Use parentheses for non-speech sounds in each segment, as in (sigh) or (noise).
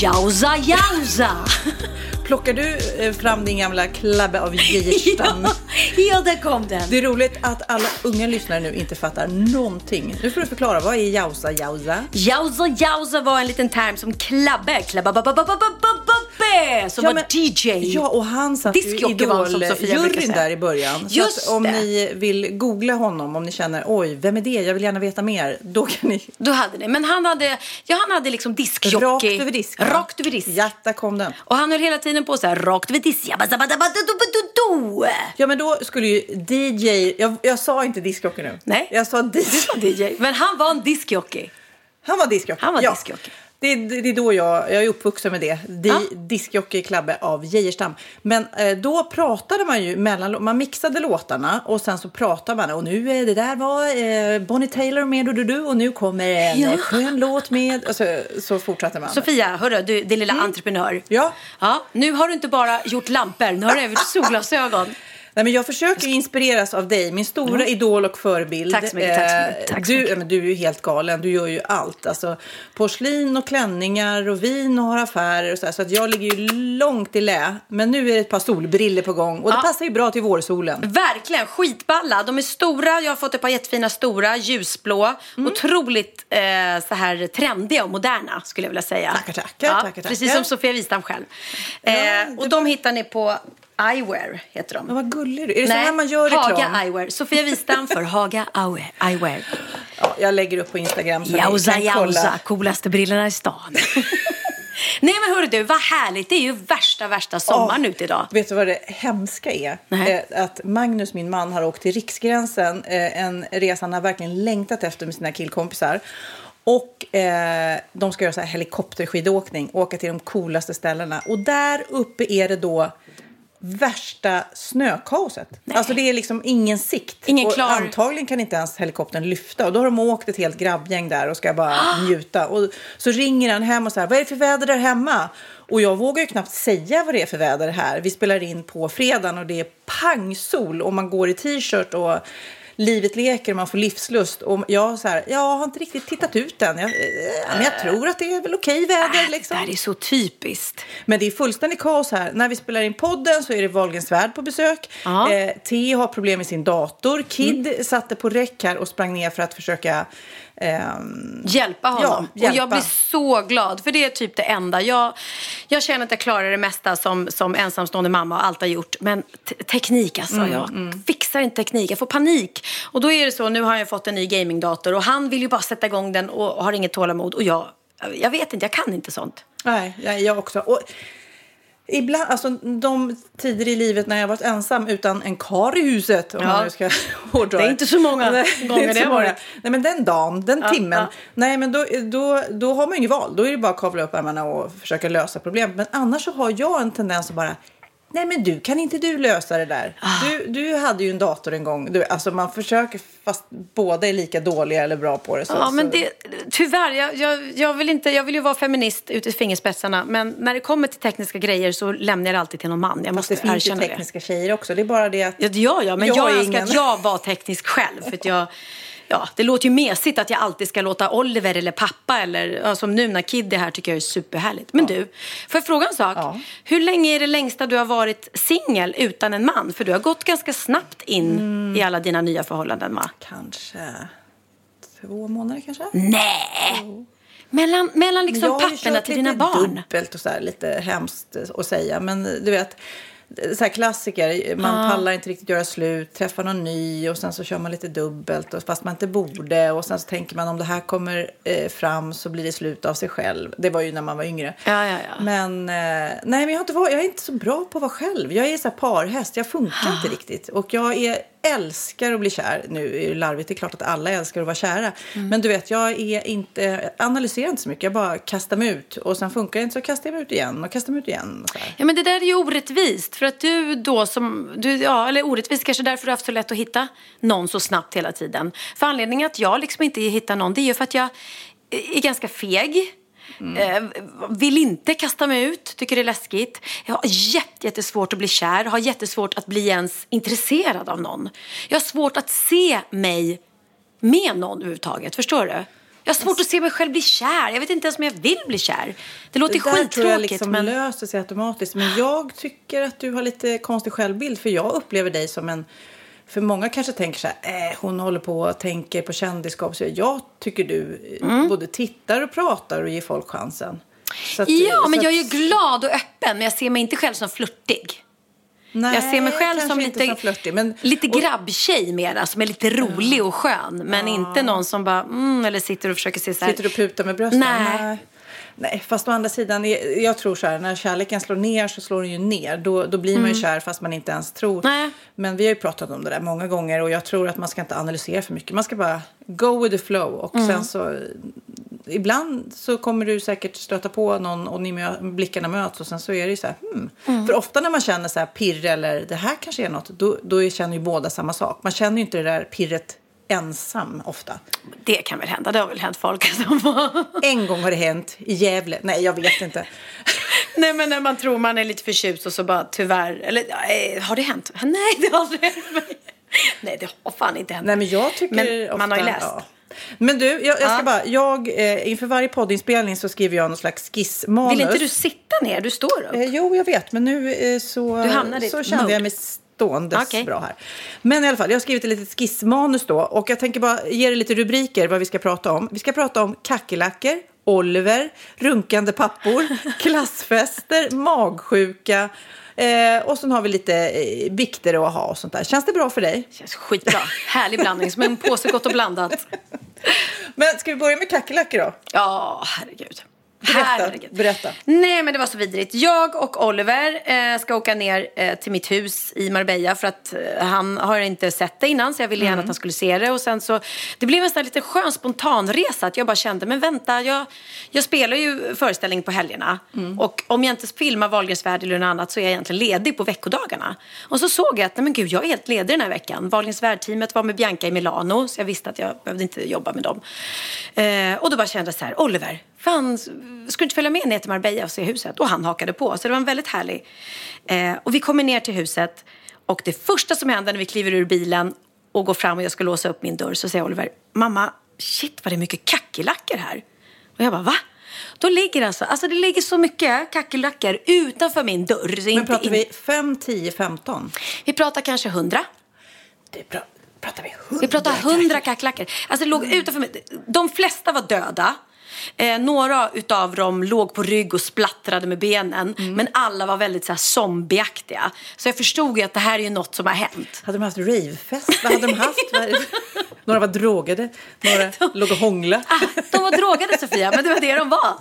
Jausa, jausa! Plockar du eh, fram din gamla klabbe av Geijerstam? (laughs) ja, ja, där kom den. Det är roligt att alla unga lyssnare nu inte fattar någonting. Nu får du förklara, vad är jausa jausa? Jausa, jausa var en liten term som klabbe, klabba, ba, ba, ba, ba, som Ja, var men- DJ. Ja, och han satt ju var Idol-juryn där i början. Just så om det. ni vill googla honom, om ni känner oj, vem är det? Jag vill gärna veta mer. Då kan ni... Då hade det. Men han hade, ja, han hade liksom diskjockey. Rakt över disk. Rakt över disk. Ja, där kom den. Och han höll hela tiden på så här, rakt över disk. Ja, men då skulle ju DJ... Jag, jag sa inte diskjockey nu. Nej. Jag sa Du DJ. sa DJ. Men han var en diskjockey. Han var diskjockey. Han var ja. diskjockey. Det, det, det är då jag, jag är uppvuxen med det. Di, Ja. Diskjockey Klabbe av Geijerstam. Men eh, då pratade man ju mellan, man mixade låtarna och sen så pratade man och nu eh, det där var eh, Bonnie Taylor med du, du, du och nu kommer en Ja. skön låt med och så, så fortsatte man. Sofia, hörru, du, din lilla entreprenör. Mm. Ja. ja. Nu har du inte bara gjort lampor, nu har du även solglasögon. Nej, men jag försöker inspireras av dig, min stora idol och förebild. Tack så mycket, tack så mycket, Eh, tack så du, mycket. ja, men du är ju helt galen, du gör ju allt. Alltså, porslin och klänningar och vin och har affärer och så, här, så att jag ligger ju långt i lä. Men nu är det ett par solbriller på gång och det Ja. passar ju bra till vårsolen. Verkligen, skitballa. De är stora, jag har fått ett par jättefina stora, ljusblå. Mm. Otroligt eh, så här trendiga och moderna skulle jag vilja säga. Tackar, tackar, ja, tackar, tackar. Precis som Sofia Wistam själv. Eh, det- och de hittar ni på Eyewear, heter de. Men vad gullig du är. det så här man gör reklam? Haga Eyewear. Sofia Wistam för (laughs) Haga Eyewear. Ja, jag lägger upp på Instagram så Jausa, ni kan kolla. jausa, coolaste brillorna i stan. (laughs) Nej men hörru du, vad härligt. Det är ju värsta, värsta sommaren Ja. ute idag. Vet du vad det hemska är? Nej. Eh, att Magnus, min man, har åkt till Riksgränsen. Eh, en resa han har verkligen längtat efter med sina killkompisar. Och eh, de ska göra så här helikopterskidåkning, åka till de coolaste ställena. Och där uppe är det då värsta snökaoset. Alltså det är liksom ingen sikt. Ingen och klar- Antagligen kan inte ens helikoptern lyfta. Och då har de åkt ett helt grabbgäng där och ska bara (gasps) njuta. Och så ringer han hem och säger, vad är det för väder där hemma? Och jag vågar ju knappt säga vad det är för väder här. Vi spelar in på fredagen och det är pangsol och man går i t-shirt och livet leker och man får livslust. Och jag så här, jag har inte riktigt tittat ut än. Jag, eh, men jag tror att det är väl okej väder Äh, liksom. Det här är så typiskt. Men det är fullständigt kaos här. När vi spelar in podden så är det Wahlgrens värld på besök. Ja. Eh, T har problem med sin dator. Kid satte på räck här och sprang ner för att försöka... ehm, Hjälpa honom. Ja, hjälpa. Och jag blir så glad, för det är typ det enda. Jag, jag känner att jag klarar det mesta som, som ensamstående mamma och allt har gjort. Men te- teknik alltså, Mm, jag fixar inte teknik. Jag får panik. Och då är det så, nu har jag fått en ny gamingdator och han vill ju bara sätta igång den och har inget tålamod. Och jag, jag vet inte, jag kan inte sånt. nej, jag, jag också. Och ibland, alltså de tider i livet när jag varit ensam utan en kar i huset, om Ja. ska (laughs) hårdra Det är inte så många (laughs) Nej, gånger det har varit. Nej, men den dagen, den Ja, timmen. ja. Nej, men då, då, då har man inget val. Då är det bara att kavla upp ärmarna och försöka lösa problem. Men annars så har jag en tendens att bara Nej men du, kan inte du lösa det där? Ah. Du, du hade ju en dator en gång. Du, alltså man försöker fast båda är lika dåliga eller bra på det. Så, Ja, men det, tyvärr, jag, jag, jag, vill inte, jag vill ju vara feminist ut i fingerspetsarna. Men när det kommer till tekniska grejer så lämnar jag det alltid till någon man. Jag måste det finns ju erkänna det. tekniska tjejer också. Det är bara det att... Ja, det gör jag, men Jag jag, är önskar ingen. att jag var teknisk själv. För jag, (laughs) ja, det låter ju mesigt att jag alltid ska låta Oliver eller pappa eller ja, som nu när Kid är här tycker jag är superhärligt. Men du, får jag fråga en sak? Ja. Hur länge är det längsta du har varit singel utan en man? För du har gått ganska snabbt in Mm. i alla dina nya förhållanden va? Kanske två månader kanske? Nej! Mellan, mellan liksom Jag har ju kört till lite dina barn? dubbelt och så här, lite hemskt att säga. Men du vet, så här klassiker. Man pallar inte riktigt göra slut, träffa någon ny och sen så kör man lite dubbelt och fast man inte borde. Och sen så tänker man om det här kommer eh, fram så blir det slut av sig själv. Det var ju när man var yngre. Ja, ja, ja. Men, eh, nej, men jag, har inte varit, jag är inte så bra på att vara själv. Jag är så här parhäst, jag funkar (gasps) inte riktigt. Och jag är, älskar att bli kär. Nu är det larvigt, det är klart att alla älskar att vara kära. Men du vet, jag är inte, analyserar inte så mycket. Jag bara kastar mig ut. Och sen funkar det inte så kastar jag mig ut igen och kastar mig ut igen. Ja, men det där är ju orättvist. För att du då som, du, ja, eller orättvist kanske därför du har haft så lätt att hitta någon så snabbt hela tiden. För anledningen att jag liksom inte hittar någon, det är ju för att jag är ganska feg. Eh, vill inte kasta mig ut, tycker det är läskigt. Jag har jätte, jättesvårt att bli kär, har jättesvårt att bli ens intresserad av någon. Jag har svårt att se mig med någon överhuvudtaget, förstår du? Jag har svårt att se mig själv bli kär. Jag vet inte ens om jag vill bli kär. Det låter Det där tror jag skittråkigt liksom men... löser sig automatiskt. Men jag tycker att du har lite konstig självbild. För jag upplever dig som en... För många kanske tänker så här, äh, hon håller på och tänker på kändisskap. Så jag tycker du Mm. både tittar och pratar och ger folk chansen. Att- Ja, men jag är ju glad och öppen, men jag ser mig inte själv som flörtig. Nej, jag ser mig själv som lite, som flörtig, men, lite och- grabbtjej mera, som är lite rolig och skön. Men inte någon som bara, mm, eller sitter och försöker se så här. Sitter och putar med brösten? Nej. Nej, fast å andra sidan, jag tror så här, när kärleken slår ner så slår den ju ner. Då, då blir man ju kär fast man inte ens tror. Mm. Nej. Men vi har ju pratat om det där många gånger och jag tror att man ska inte analysera för mycket. Man ska bara go with the flow och Mm. sen så ibland så kommer du säkert stöta på någon och ni mö, blickarna möts och sen så är det ju så här, hmm. Mm. För ofta när man känner så här pirr eller det här kanske är något, då, då känner ju båda samma sak. Man känner ju inte det där pirret ensam ofta. Det kan väl hända, det har väl hänt folk som En gång har det hänt i Gävle. Nej, jag vet inte. (laughs) Nej men när man tror man är lite förtjust och så bara tyvärr, eller har det hänt? (laughs) Nej det har aldrig hänt. (laughs) Nej det har fan inte hänt. Nej, men jag tycker Men ofta, man har ju läst. Ja. Men du, jag, jag ska Ja. bara, jag, eh, inför varje poddinspelning så skriver jag någon slags skissmanus. Vill inte du sitta ner? Du står upp. Eh, jo, jag vet, men nu eh, så, så kände mode. jag mig ståendes Okej. bra här. Men i alla fall, jag har skrivit ett litet skissmanus då och jag tänker bara ge dig lite rubriker vad vi ska prata om. Vi ska prata om kackerlackor, Oliver, runkande pappor, (laughs) klassfester, magsjuka eh, och sen har vi lite eh, vikter att ha och sånt där. Känns det bra för dig? Känns skitbra. Härlig blandning, som en påse gott och blandat. (laughs) Men ska vi börja med kackerlackor då? Ja, herregud. Berätta, Herregud. berätta. Nej, men det var så vidrigt. Jag och Oliver eh, ska åka ner eh, till mitt hus i Marbella för att eh, han har inte sett det innan så jag ville gärna att han skulle se det. Och sen så, det blev en sån här lite skön spontanresa att jag bara kände, men vänta, jag, jag spelar ju föreställning på helgerna. Och om jag inte filmar Wahlgrens värld eller något annat så är jag egentligen ledig på veckodagarna. Och så såg jag att, nej men gud, jag är helt ledig den här veckan. Wahlgrens värld-teamet var med Bianca i Milano så jag visste att jag behövde inte jobba med dem. Eh, och då bara kände jag så här, Oliver, fan, ska du inte följa med ner till Marbella och se huset? Och han hakade på. Så det var en väldigt härlig. Eh, och vi kommer ner till huset. Och det första som händer när vi kliver ur bilen och går fram och jag ska låsa upp min dörr så säger Oliver, mamma, shit vad det är mycket kackerlackor här. Och jag bara, va? Då ligger alltså, alltså det ligger så mycket kackerlackor utanför min dörr. Men inte pratar in- vi 5, 10, 15? vi pratar kanske hundra. Det pra- pratar vi 100? Vi pratar hundra kackerlackor. Alltså det låg utanför mig. De flesta var döda. Eh, några utav dem låg på rygg och splattrade med benen. Men alla var väldigt så här, zombieaktiga. Så jag förstod ju att det här är ju något som har hänt. Hade de haft ravefest? Vad hade de haft? (laughs) Några var drogade, några (laughs) låg och hånglade. Ah, de var drogade Sofia, men det var det de var.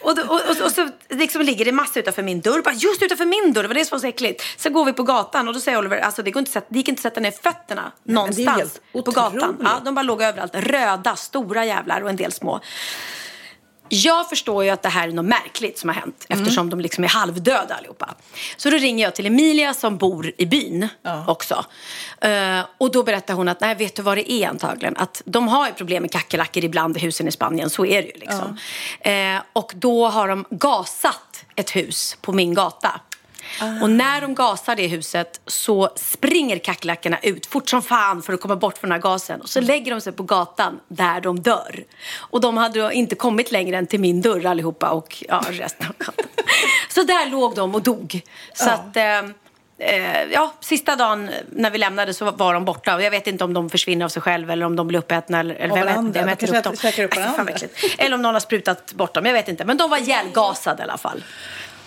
Och, och, och, och så liksom ligger det massa utanför min dörr. Bara, just utanför min dörr, det var det som var så äckligt. Så går vi på gatan och då säger Oliver, alltså det, går inte det gick inte att sätta ner fötterna är någonstans på gatan. Ja, de bara låg överallt. Röda, stora jävlar och en del små. Jag förstår ju att det här är något märkligt som har hänt eftersom de liksom är halvdöda allihopa. Så då ringer jag till Emilia som bor i byn också. Eh, och då berättar hon att, nej vet du vad det är antagligen? Att de har ju problem med kackerlackor ibland i husen i Spanien, så är det ju liksom. Eh, och då har de gasat ett hus på min gata. Och när de gasar det huset så springer kackerlackorna ut fort som fan för att komma bort från den här gasen. Och så lägger de sig på gatan där de dör. Och de hade inte kommit längre än till min dörr allihopa och ja, resten av gatan. Så där låg de och dog. Så att... Eh, eh, ja, sista dagen när vi lämnade så var de borta. Och jag vet inte om de försvinner av sig själva eller om de blir uppätna. Eller, eller vem, varandra. vem De äter kanske upp dem. upp äckligt. Eller om någon har sprutat bort dem. Jag vet inte. Men de var ihjälgasade i alla fall.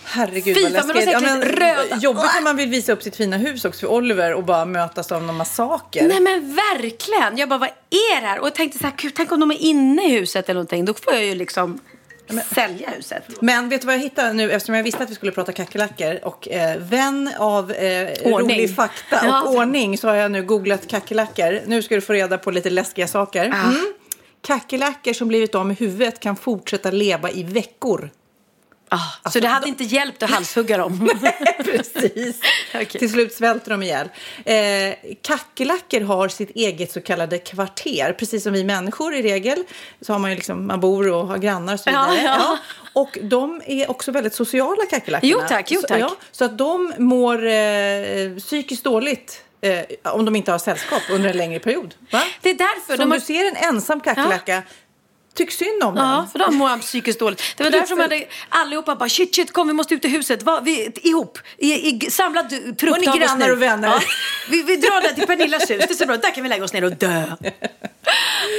Herregud Fy vad läskigt. Ja, men, lite röda. jobbigt när man vill visa upp sitt fina hus också för Oliver och bara mötas av någon massaker. Nej men verkligen. Jag bara, vad är det här? Och jag tänkte så här, gud, tänk om de är inne i huset eller någonting. Då får jag ju liksom sälja huset. Men vet du vad jag hittade nu eftersom jag visste att vi skulle prata kackerlackor och eh, vän av eh, rolig fakta och Ja. ordning så har jag nu googlat kackerlackor. Nu ska du få reda på lite läskiga saker. Mm. Kackerlackor som blivit av med huvudet kan fortsätta leva i veckor. Ah, så det hade inte hjälpt att halshugga dem? (laughs) Precis. (laughs) Okej. Till slut svälter de ihjäl. Eh, kackerlackor har sitt eget så kallade kvarter. Precis som vi människor i regel. Så har man ju liksom, man bor och har grannar och så Ja, vidare. ja. Och de är också väldigt sociala kackerlackorna. Jo, tack, jo, Så, tack. ja, så att de mår eh, psykiskt dåligt. Eh, om de inte har sällskap under en längre period. Va? Det är därför. Så om har... du ser en ensam kackerlacka, tyck synd om den. Ja, för de mår han psykiskt dåligt. Det var därför de hade allihopa bara shit, shit, kom vi måste ut i huset. Va, vi, ihop, i, i samlad trupp. Och ni grannar och vänner. Ja, vi, vi drar där till Pernillas hus, det är så bra. Där kan vi lägga oss ner och dö.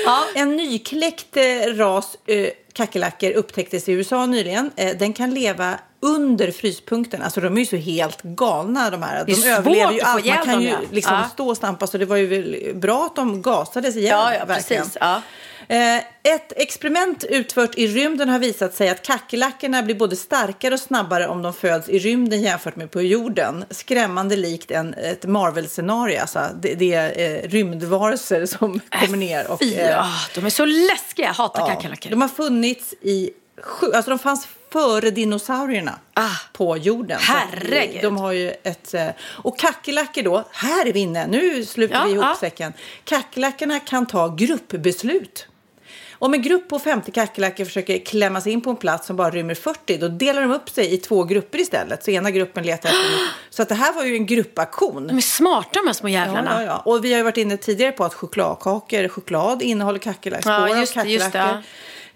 Ja. En nykläckt eh, ras eh, kackerlackor upptäcktes i USA nyligen. Eh, den kan leva under fryspunkten. Alltså de är ju så helt galna de här. Det är De svårt överlever ju allt. Man kan dem, ju ja. liksom Ja. stå och stampa så det var ju bra att de gasades ihjäl. Ja, ja, verkligen. precis. Ja. Eh, Ett experiment utfört i rymden har visat sig att kackerlackorna blir både starkare och snabbare om de föds i rymden jämfört med på jorden. Skrämmande likt en, ett Marvel-scenario. Alltså, det, det är eh, rymdvarelser som kommer ner. Och, Fy, eh, de är så läskiga. Jag hatar Ja, kackerlackor. de har funnits i sju, alltså de fanns före dinosaurierna Ah. på jorden. Herregud. De har ju ett, eh, och kackerlackor då, här är vi inne, nu sluter Ja, vi ihop ja. säcken. Kackerlackorna kan ta gruppbeslut. Om en grupp på 50 kackerlackor försöker klämma sig in på en plats som bara rymmer 40, då delar de upp sig i två grupper istället. Så ena gruppen letar efter... (gasps) Så att det här var ju en gruppaktion. De är smarta de här små Ja, jävlarna. ja, ja. Och vi har ju varit inne tidigare på att chokladkakor, choklad innehåller kackerlackor, Ja, just det, kackerlackor.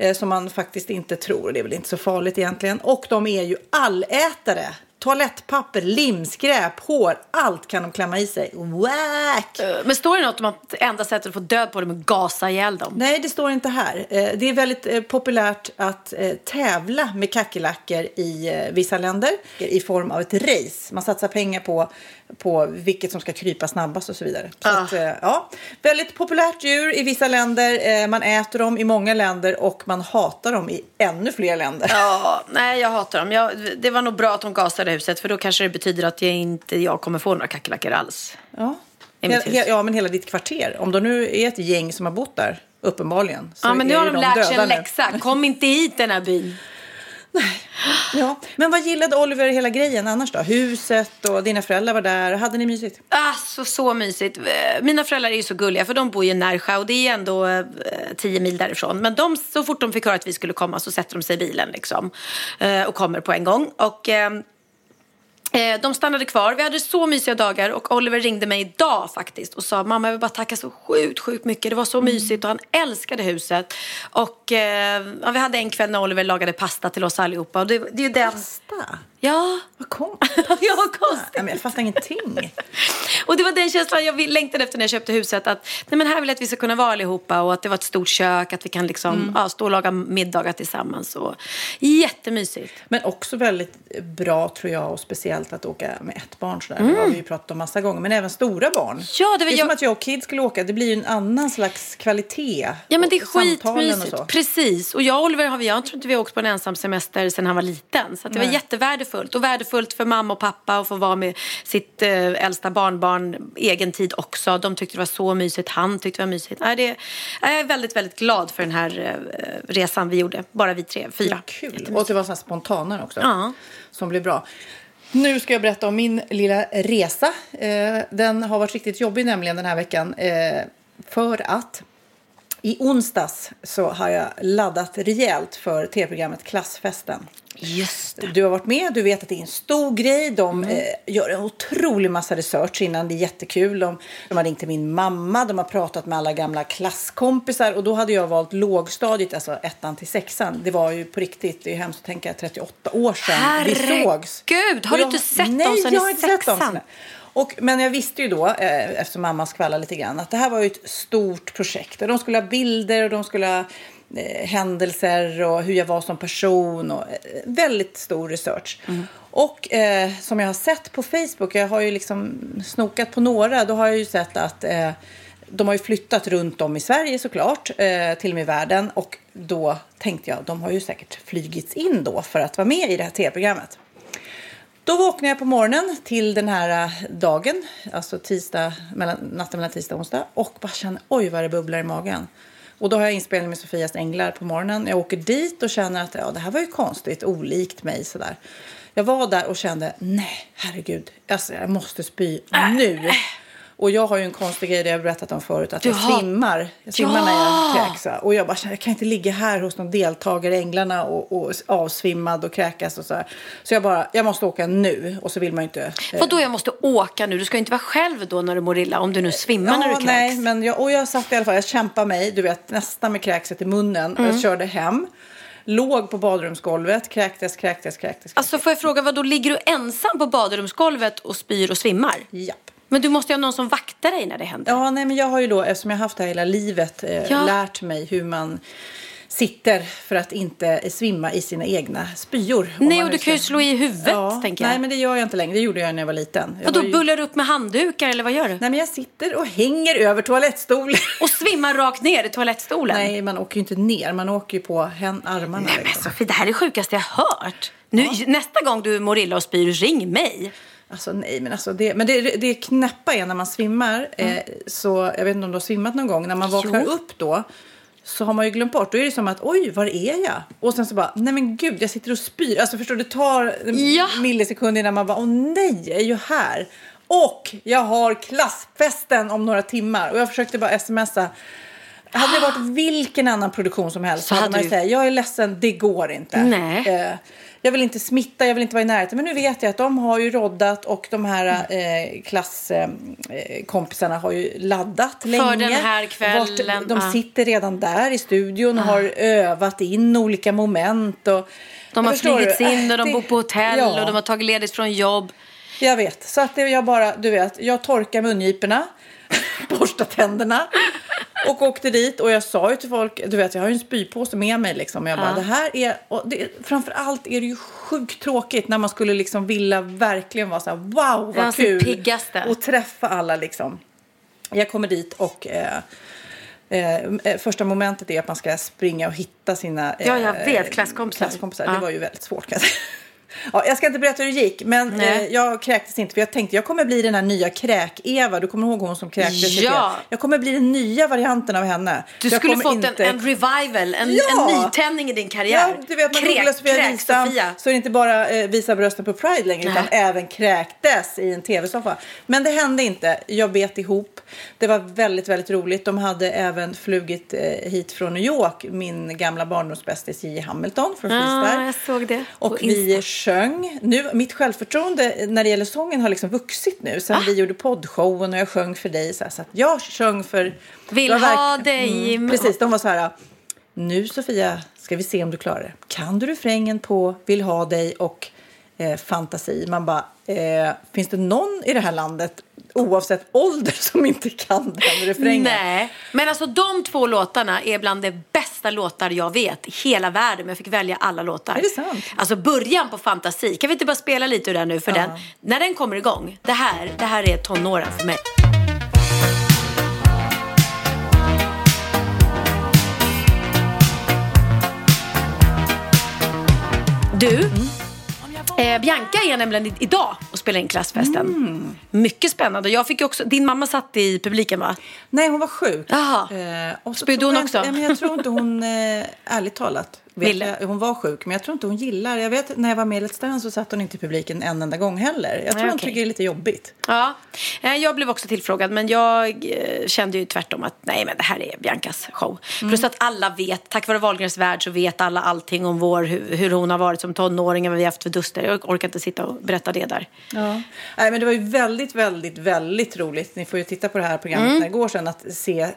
Eh, som man faktiskt inte tror, det är väl inte så farligt egentligen. Och de är ju allätare. Toalettpapper, limskräp, hår, allt kan de klämma i sig. Wack! Men står det något om att enda sättet att få död på dem är att gasa ihjäl dem? Nej, det står inte här. Eh, Det är väldigt eh, populärt att eh, tävla med kackerlackor i eh, vissa länder i form av ett race. Man satsar pengar på, på vilket som ska krypa snabbast och så vidare. Så Ah. att, eh, ja, väldigt populärt djur i vissa länder. Eh, Man äter dem i många länder och man hatar dem i ännu fler länder. Ja, nej jag hatar dem. Jag, det var nog bra att de gasade huset för då kanske det betyder att jag inte jag kommer få några kackerlackor alls. Ja. He- ja, men hela ditt kvarter. Om det nu är ett gäng som har bott där, uppenbarligen. Så Ja, men nu har ju de lärt sig en nu. läxa. Kom inte hit den här byn. (laughs) Ja. Men vad gillade Oliver hela grejen annars då? Huset och dina föräldrar var där. Hade ni mysigt? Alltså så mysigt. Eh, Mina föräldrar är ju så gulliga för de bor ju i Närsjö och det är ändå eh, tio mil därifrån. Men de, så fort de fick höra att vi skulle komma så sätter de sig i bilen liksom. Eh, och kommer på en gång. Och eh, de stannade kvar. Vi hade så mysiga dagar och Oliver ringde mig idag faktiskt och sa mamma jag vill bara tacka så sjukt, sjukt mycket. Det var så mysigt och han älskade huset. Och eh, vi hade en kväll när Oliver lagade pasta till oss allihopa. Och det, det är den... Pasta? Ja, Vad kom? ja vad konstigt. (laughs) Nej, men jag fattar ingenting. Och det var den känslan jag längtade efter när jag köpte huset. Att nej men här vill jag att vi ska kunna vara allihopa och att det var ett stort kök. Att vi kan liksom, ja, stå och laga middagar tillsammans. Och, jättemysigt. Men också väldigt bra tror jag och speciellt att åka med ett barn sådär. Det har vi ju pratat om massa gånger. Men även stora barn. Mm. Ja, det var är jag- som att jag och Kid skulle åka. Det blir ju en annan slags kvalitet. Ja men det är skitmysigt. Precis. Och jag och Oliver har vi, jag tror inte vi har åkt på en ensam semester sedan han var liten. Så det var jättevärdefullt. Och värdefullt för mamma och pappa att få vara med sitt eh, äldsta barnbarn egen tid också. De tyckte det var så mysigt. Han tyckte det var mysigt. Nej, det, jag är väldigt, väldigt glad för den här eh, resan vi gjorde. Bara vi tre, fyra. Kul. Och det var så här spontanare också. Ja. Som blev bra. Nu ska jag berätta om min lilla resa. Eh, den har varit riktigt jobbig nämligen den här veckan. För att i onsdags så har jag laddat rejält för tv-programmet Klassfesten. Just det. Du har varit med, du vet att det är en stor grej. De Mm. eh, gör en otrolig massa research innan, det är jättekul. De, de har ringt till min mamma, de har pratat med alla gamla klasskompisar och då hade jag valt lågstadiet, alltså ettan till sexan. Det var ju på riktigt, det är hemskt att tänka 38 år sedan vi sågs. Herregud, har du inte sett dem Nej, sedan jag i har inte sett dem. sexan? Och, men jag visste ju då, eh, eftersom mamma skvallrade lite grann, att det här var ett stort projekt. De skulle ha bilder och de skulle ha eh, händelser och hur jag var som person. Och, eh, väldigt stor research. Och eh, som jag har sett på Facebook, jag har ju liksom snokat på några, då har jag ju sett att eh, de har ju flyttat runt om i Sverige såklart, eh, till och med i världen. Och då tänkte jag, de har ju säkert flygits in då för att vara med i det här tv-programmet. Då vaknade jag på morgonen till den här eh, dagen, alltså tisdag, mellan, natten mellan tisdag och onsdag och bara känner oj vad det bubblar i magen. Och då har jag inspelning med Sofias Änglar på morgonen. Jag åker dit och känner att ja, det här var ju konstigt, olikt mig sådär. Jag var där och kände nej, herregud, alltså, jag måste spy nu. Äh, äh. Och jag har ju en konstig grej, det jag berättat om förut, att jag har- svimmar. Jag svimmar Ja! när jag kräks. Och jag bara jag kan inte ligga här hos någon deltagare i Änglarna och, och avsvimmad och kräkas och så här. Så jag bara, jag måste åka nu. Och så vill man ju inte... eh, Vadå jag måste åka nu? Du ska ju inte vara själv då när du mår illa om du nu svimmar när du kräks. nej, men jag, och jag satt i alla fall, jag kämpade mig, du vet, nästan med kräkset i munnen. Mm. Jag körde hem, låg på badrumsgolvet, kräktes, kräktes, kräktes. Alltså får jag fråga, vad då ligger du ensam på badrumsgolvet och spyr och svimmar? Japp. Men du måste ju ha någon som vaktar dig när det händer. Ja, nej, men jag har ju då, eftersom jag har haft det här hela livet, eh, Ja. lärt mig hur man sitter för att inte svimma i sina egna spyor. Nej, och du kan ju slå i huvudet, tänker jag. Nej, men det gör jag inte längre. Det gjorde jag när jag var liten. Jag Vadå, var ju... bullar du upp med handdukar eller vad gör du? Nej, men jag sitter och hänger över toalettstolen. (laughs) Och svimmar rakt ner i toalettstolen? Nej, man åker ju inte ner. Man åker ju på hän- armarna. Nej men liksom. Sofie, det här är det sjukaste jag hört. Nu, Nästa gång du mår illa och spyr, ring mig. Alltså nej, men alltså det, men det, det knäppa är när man svimmar. Eh, så jag vet inte om du har svimmat någon gång. När man vaknar Mm. Jo. upp då så har man ju glömt bort. Då är det som att oj, var är jag? Och sen så bara, nej men gud, jag sitter och spyr. Alltså förstår du, det tar Ja. millisekunder innan man bara, åh nej, jag är ju här. Och jag har klassfesten om några timmar. Och jag försökte bara smsa. Hade det varit vilken annan produktion som helst så, hade man ju säga, jag är ledsen, det går inte. Nej. Eh, jag vill inte smitta, jag vill inte vara i närheten. Men nu vet jag att de har ju roddat och de här eh, klasskompisarna har ju laddat länge. den här kvällen, Vart- de ja. sitter redan där i studion och har övat in olika moment. Och, De har flugits in och de (laughs) Det- bor på hotell ja. och de har tagit ledigt från jobb. Jag vet. Så att jag bara, du vet, jag torkar mungiporna, borstar tänderna och åkte dit. Och jag sa ju till folk, du vet, jag har ju en spypåse med mig liksom. Jag bara, Ja. det här är, och det, framför allt är det ju sjukt tråkigt när man skulle liksom vilja verkligen vara så här, wow vad sin kul. piggaste. Och träffa alla liksom. Jag kommer dit och eh, Eh, första momentet är att man ska springa och hitta sina Ja, jag vet, klasskompisar. klasskompisar. Ja. Det var ju väldigt svårt kan jag säga. Ja, jag ska inte berätta hur det gick, men eh, jag kräktes inte. För jag tänkte jag kommer bli den här nya kräk-Eva. Du kommer ihåg hon som kräktes? Ja. Jag kommer bli den nya varianten av henne. Du jag skulle fått inte- en, en revival, en, Ja. en nytändning i din karriär. Ja, du vet, man Kräk- Sofia kräk Wistam Sofia. så är det inte bara eh, visa brösten på Pride längre utan Nej. även kräktes i en tv-soffa. Men det hände inte. Jag bet ihop. Det var väldigt, väldigt roligt. De hade även flugit eh, hit från New York min gamla barndomsbästis J. Hamilton från Freestyle. Ja, jag såg det Och vi Insta. Sjöng. Nu, mitt självförtroende när det gäller sången har liksom vuxit nu. Sen Ah. vi gjorde poddshowen och jag sjöng för dig. Så, här, så att jag sjöng för... Vill ha dig. Mm, precis, de var så här. Nu Sofia ska vi se om du klarar det. Kan du refrängen på Vill ha dig och eh, Fantasi? Man bara, eh, finns det någon i det här landet oavsett ålder (laughs) som inte kan den refrängen? Nej, men alltså de två låtarna är bland de bästa låtar jag vet i hela världen. Men jag fick välja alla låtar. Är det sant? Alltså början på Fantasi. Kan vi inte bara spela lite ur den nu? För Ja. den, när den kommer igång, det här, det här är tonåren för mig. Du, eh, Bianca är nämligen idag och spelar in klassfesten. Mm. Mycket spännande. Jag fick också, din mamma satt i publiken va? Nej, hon var sjuk. Jaha. Eh, Spydde hon jag också? Inte, ja, men jag tror inte hon, eh, ärligt talat, Ville. jag, hon var sjuk. Men jag tror inte hon gillar, jag vet när jag var med i Let's Dance så satt hon inte i publiken en enda gång heller. Jag tror Nej, hon okej. tycker det är lite jobbigt. Ja, Eh, jag blev också tillfrågad men jag eh, kände ju tvärtom att nej men det här är Biancas show. Plus att alla vet, tack vare Wahlgrens värld så vet alla allting om vår, hur, hur hon har varit som tonåring och vad vi har haft för duster. Jag orkar inte sitta och berätta det där. Ja. Nej, men det var ju väldigt, väldigt, väldigt roligt. Ni får ju titta på det här programmet Mm. när det går sen att se eh,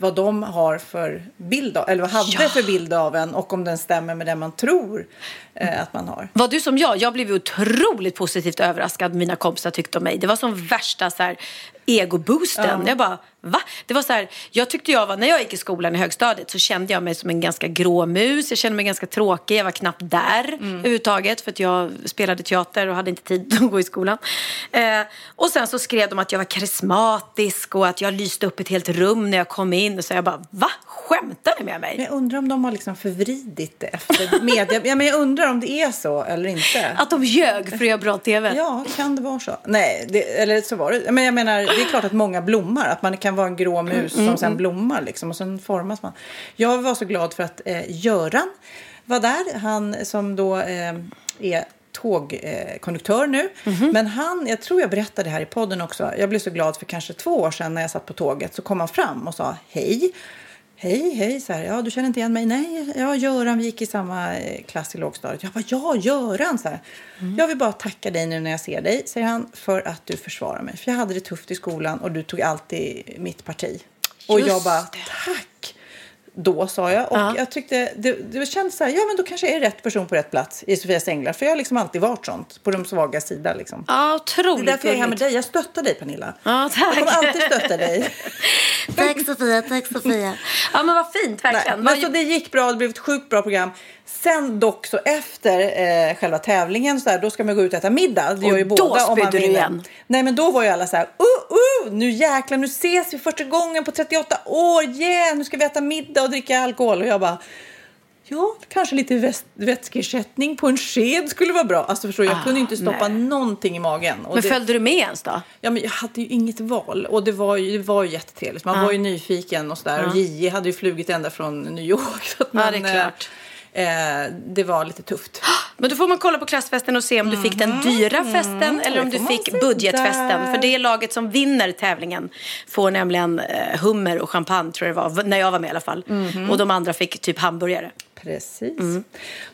vad de har för bild av, eller vad hade Ja. för bild av en och om den stämmer med den man tror eh, att man har. Var du som jag? Jag blev otroligt positivt överraskad. Mina kompisar tyckte om mig. Det var som värsta så här, egoboosten. Jag bara, va? Det var så här, jag tyckte jag var, när jag gick i skolan i högstadiet så kände jag mig som en ganska grå mus. Jag kände mig ganska tråkig. Jag var knappt där Mm. överhuvudtaget för att jag spelade teater och hade inte tid (laughs) att gå i skolan. Eh, och sen så skrev de att jag var karismatisk och att jag lyste upp ett helt rum när jag kom in. Så jag bara, va? Skämtar ni med mig? Men jag undrar om de har liksom förvridit det efter media. Ja, men jag undrar om det är så eller inte. Att de ljög för att göra bra tv? Ja, kan det vara så? Nej, det, eller så var det. Men jag menar, det är klart att många blommar. Att man kan vara en grå mus som sen blommar liksom och sen formas man. Jag var så glad för att eh, Göran var där. Han som då eh, är tågkonduktör nu. Men han, jag tror jag berättade det här i podden också. Jag blev så glad för kanske två år sedan när jag satt på tåget så kom han fram och sa hej. Hej, hej, så här, ja du känner inte igen mig? Nej, ja Göran, vi gick i samma eh, klass i lågstadiet. Jag bara, ja Göran, så här. Jag vill bara tacka dig nu när jag ser dig, säger han, för att du försvarar mig. För jag hade det tufft i skolan och du tog alltid mitt parti. Och Just jag bara, tack! Då sa jag och Ja. jag tyckte det, det kändes så här, ja men då kanske jag är rätt person på rätt plats i Sofias Änglar. För jag har liksom alltid varit sånt, på de svaga sida liksom. Ja, Det otroligt är därför jag är här med dig. Jag stöttar dig Pernilla. Ja, tack. Jag kommer alltid stötta dig. (laughs) Tack Sofia, tack Sofia. Ja men vad fint Nej, verkligen. men Vad- så det gick bra, det blev ett sjukt bra program. Sen dock så efter eh, själva tävlingen så där, då ska man gå ut och äta middag. Det Och gör ju då båda om man du igen. Nej men då var ju alla så här, uh, uh, nu jäklar, nu ses vi första gången på 38 år, yeah, nu ska vi äta middag och dricka alkohol. Och jag bara, ja, kanske lite väs- vätskeersättning på en sked skulle vara bra. Alltså förstår jag Ah, kunde inte stoppa nej. någonting i magen. Och Men det- följde du med ens då? Ja, men jag hade ju inget val och det var ju, det var ju jättetrevligt. Man var ju nyfiken och sådär. Och J hade ju flugit ända från New York. Så att Ja, det är klart. Eh, eh, det var lite tufft. (gasps) Men då får man kolla på klassfesten och se om du fick den dyra festen eller om du fick budgetfesten. där. För det laget som vinner tävlingen får nämligen eh, hummer och champagne tror jag det var, när jag var med i alla fall. Och de andra fick typ hamburgare. Precis. Mm.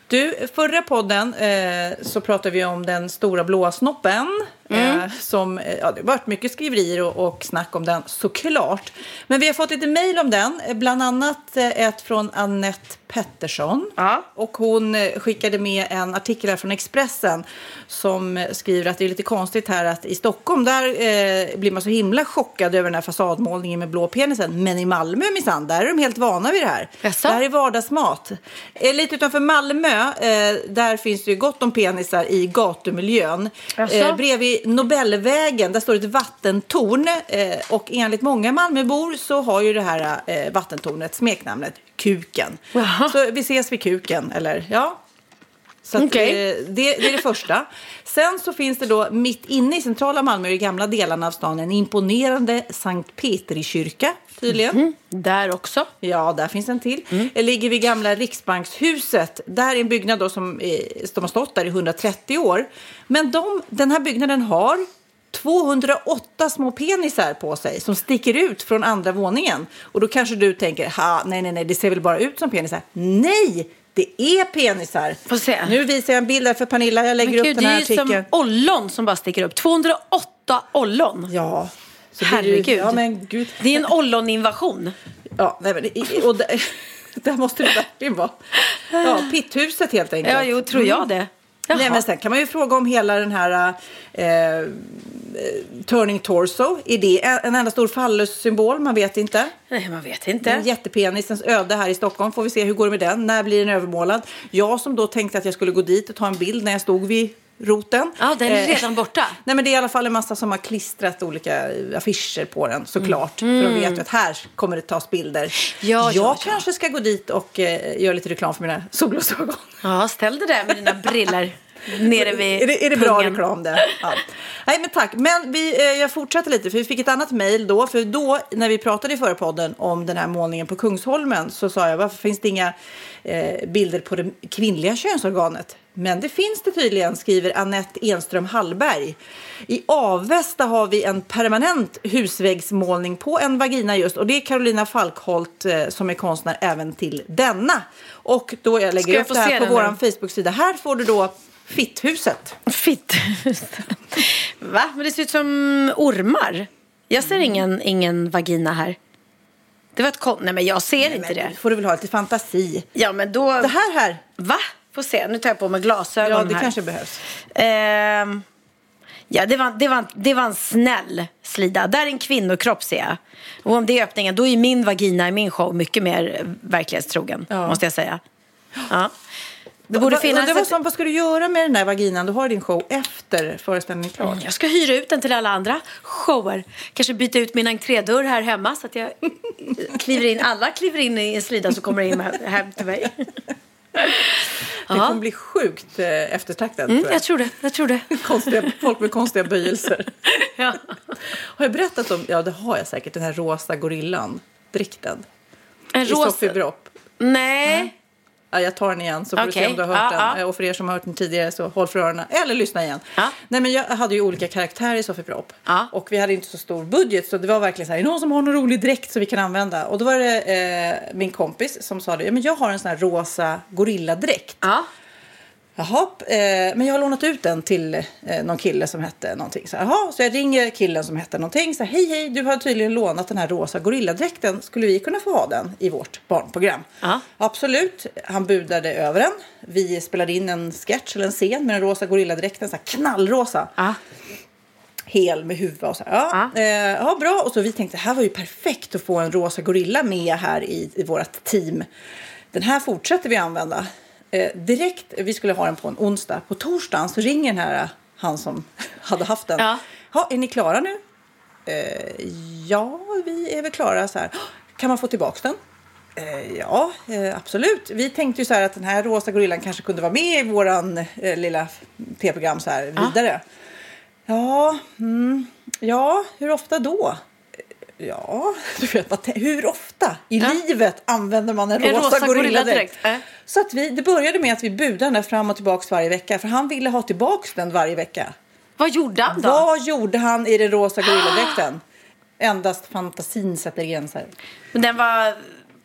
Du, förra podden eh, så pratade vi om den stora blåa snoppen. Mm. Eh, som, eh, ja, det har varit mycket skriverier och, och snack om den såklart. Men vi har fått lite mejl om den. eh, Bland annat eh, ett från Annette Pettersson. Ja. Och hon eh, skickade med en artikel här från Expressen som eh, skriver att det är lite konstigt här att i Stockholm där eh, blir man så himla chockad över den här fasadmålningen med blå penisen. Men i Malmö minsann, där är de helt vana vid det här. Jaså? Det här är vardagsmat. Eh, lite utanför Malmö, eh, där finns det ju gott om penisar i gatumiljön. Eh, bredvid Nobelvägen, där står ett vattentorn. Eh, och enligt många Malmöbor så har ju det här eh, vattentornet smeknamnet Kuken. Jaha. Så vi ses vid Kuken, eller ja. Så Okej. eh, det, det är det första. Sen så finns det då mitt inne i centrala Malmö, i gamla delarna av stan, en imponerande Sankt Petri-kyrka tydligen. Där också. Ja, där finns en till. Det ligger vid gamla Riksbankshuset. Där är en byggnad då som, eh, som har stått där i 130 år. Men de, den här byggnaden har 208 små penisar på sig som sticker ut från andra våningen. Och då kanske du tänker, ha, nej, nej, nej, det ser väl bara ut som penisar. Nej, det är penisar. Får se. Nu visar jag en bild här för Pernilla. Jag lägger Men upp gud, den det här är ju som ollon som bara sticker upp. 208 ollon. Ja. Så blir det ju- Herregud. Ja, men gud. Det är en olloninvasion. Ja, nej, men, och där, (laughs) där måste det verkligen vara. Ja, pitthuset helt enkelt. Ja, jo, tror jag det. Jaha. Nej, men sen kan man ju fråga om hela den här eh, eh, Turning Torso. Är det en en enda stor fallus-symbol? Man vet inte. Nej, man vet Den inte. jättepenisens öde här i Stockholm. Får vi se hur går det med den. När blir den övermålad? Jag som då tänkte att jag skulle gå dit och ta en bild när jag stod vid roten. Ja, den är Eh, redan borta. (laughs) Nej, men det är i alla fall en massa som har klistrat olika affischer på den såklart. För de vet ju att här kommer det tas bilder. Mm. Ja, jag ja, ja. kanske ska gå dit och eh, göra lite reklam för mina solglasögon. Ja, ställ dig där med dina briller (laughs) nere vid Är det, är det bra pungen. reklam det? Ja. Nej men tack. Men vi, eh, jag fortsätter lite för vi fick ett annat mejl då. För då när vi pratade i förra podden om den här målningen på Kungsholmen så sa jag varför finns det inga eh, bilder på det kvinnliga könsorganet? Men det finns det tydligen, skriver Annette Enström Hallberg. I Avesta har vi en permanent husväggsmålning på en vagina just och det är Carolina Falkholt eh, som är konstnär även till denna. Och då jag lägger jag upp det här på vår? Facebook-sida. Här får du då Fitthuset. Fitt. Va? Men det ser ut som ormar. Jag ser ingen, ingen vagina här. Det var ett kon... Nej, men jag ser inte det. Men får du väl ha lite fantasi. Ja, men då... Det här här, Va? Får se. Nu tar jag på mig glasögon ja det här. kanske behövs. Ehm, Ja, det var, det, var, det var en snäll slida. Där är en kvinnokropp ser jag. Och om det är öppningen, då är min vagina i min show mycket mer verklighetstrogen, Ja. måste jag säga. Ja. Det borde Va- finnas det var ett- som, vad ska du göra med den där vaginan? Du har din show efter föreställningen klar. Jag ska hyra ut den till alla andra shower. Kanske byta ut min entrédörr här hemma så att jag kliver in. Alla kliver in i en slida så kommer in hem till mig. Det kommer bli sjukt eh, eftertraktad. Mm, tror jag. jag tror det. Jag tror det. Konstiga, folk med konstiga böjelser. (laughs) Ja. Har jag berättat om, ja det har jag säkert, den här rosa gorillan, dräkten. En rosa... Bropp. Nej. Ja, jag tar den igen så får du se om du har hört ja, den. ja. Och för er som har hört den tidigare så håll för öronen. Eller lyssna igen. Ja. Nej, men jag hade ju olika karaktärer i Sofie Propp. Och vi hade inte så stor budget så det var verkligen så här, är någon som har någon rolig dräkt som vi kan använda? Och då var det eh, min kompis som sa det, ja, men jag har en sån här rosa gorilladräkt. Ja. Jaha, eh, men jag har lånat ut den till eh, någon kille som hette någonting. Så, Jaha, så jag ringer killen som hette någonting. Så hej, hej, du har tydligen lånat den här rosa gorilladräkten. Skulle vi kunna få ha den i vårt barnprogram? Ja. Absolut. Han budade över den. Vi spelade in en sketch eller en scen med den rosa gorilladräkten. Så här, knallrosa. Ja. Hel med huvud och så här. Ja, Ja. Eh, ja, bra. Och så vi tänkte, det här var ju perfekt att få en rosa gorilla med här i, i vårt team. Den här fortsätter vi använda. Eh, direkt, vi skulle ha den på en onsdag. På torsdagen så ringer den här, han som (laughs) hade haft den. Ja. Ja, är ni klara nu? Eh, ja, vi är väl klara. Så här. Kan man få tillbaka den? Eh, ja, eh, absolut. Vi tänkte ju så här att den här rosa gorillan kanske kunde vara med i våran eh, lilla p-program så här vidare. Ja, mm, ja, hur ofta då? Ja, du vet, hur ofta i Ja. livet använder man en, En rosa, rosa gorilladräkt? gorilladräkt, äh. Så att vi, det började med att vi budade den där fram och tillbaka varje vecka för han ville ha tillbaka den varje vecka. Vad gjorde han då? Vad gjorde han i den rosa gorilladräkten? Endast fantasin sätter gränser. Men den var...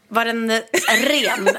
Var den eh, ren (laughs)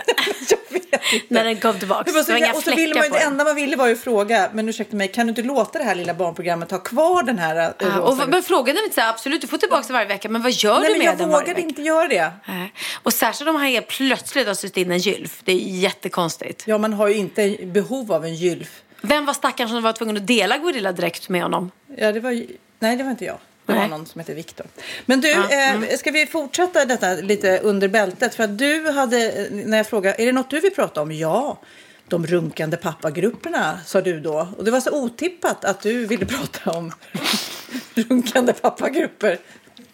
Jag när den kom tillbaka? Var så, Det var inga och så ville man, det enda man ville var ju fråga, men ursäkta mig, kan du inte låta det här lilla barnprogrammet ha kvar den här eh, rosa och, men frågan är inte så här, absolut du får tillbaka den varje vecka, men vad gör Nej, du med jag den varje vågade vecka? inte göra det. Nej. Och särskilt om han helt plötsligt har sytt in en gylf. Det är jättekonstigt. Ja, man har ju inte behov av en gylf. Vem var stackaren som var tvungen att dela gorilladräkt med honom? Ja, det var. Nej, det var inte jag. Det var Nej. någon som heter Viktor. Men du, Ja, eh, ska vi fortsätta detta lite under bältet? För att du hade, eh, när jag frågade, är det något du vill prata om? Ja, de runkande pappagrupperna, sa du då. Och det var så otippat att du ville (laughs) prata om runkande pappagrupper.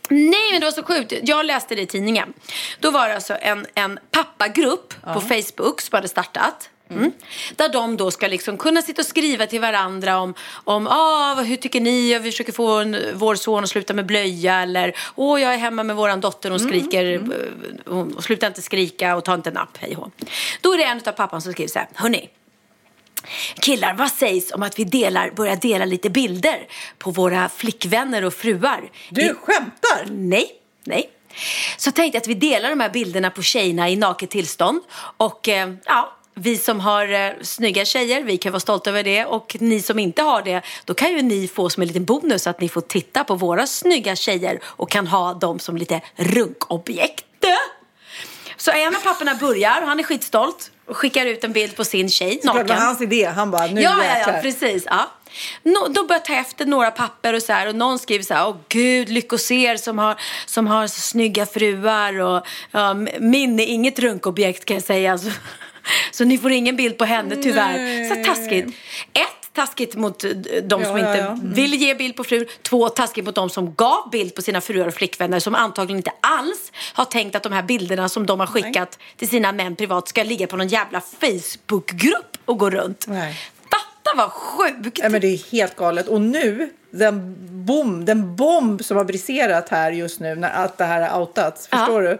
Nej, men det var så sjukt. Jag läste det i tidningen. Då var det alltså en, en pappagrupp på Facebook som hade startat. Mm. Där de då ska liksom kunna sitta och skriva till varandra om, om ah, hur tycker ni? Vi försöker få en, vår son att sluta med blöja. Eller åh, jag är hemma med våran dotter. Hon skriker. eh, Hon slutar inte skrika och tar inte napp. Hej. Då är det en av pappan som skriver så här. Hörni, Killar, vad sägs om att vi delar, börjar dela lite bilder på våra flickvänner och fruar? Du I- skämtar! Nej, nej. Så tänkte jag att vi delar de här bilderna på tjejerna i naket tillstånd. Och eh, ja, vi som har eh, snygga tjejer, vi kan vara stolta över det. Och ni som inte har det, då kan ju ni få som en liten bonus att ni får titta på våra snygga tjejer och kan ha dem som lite runkobjekt. Så en av papporna börjar och han är skitstolt och skickar ut en bild på sin tjej Det naken. var hans idé. Han bara, nu Ja, ja, jäklar. ja, precis. Ja. Nå, de börjar ta efter några papper och så här och någon skriver så här, åh gud, lyckos er som har, som har så snygga fruar och ja, min är inget runkobjekt kan jag säga. Så, (laughs) så ni får ingen bild på henne tyvärr. Så taskigt. Ett, taskigt mot eh, de som Ja, ja, inte ja. Mm. vill ge bild på frun. Två, taskigt mot de som gav bild på sina fruar och flickvänner som antagligen inte alls har tänkt att de här bilderna som de har skickat till sina män privat ska ligga på någon jävla Facebookgrupp och gå runt. Nej. Fatta vad sjukt! Ja, men det är helt galet. Och nu, den bomb, den bomb som har briserat här just nu när allt det här har outats. Ja. Förstår du?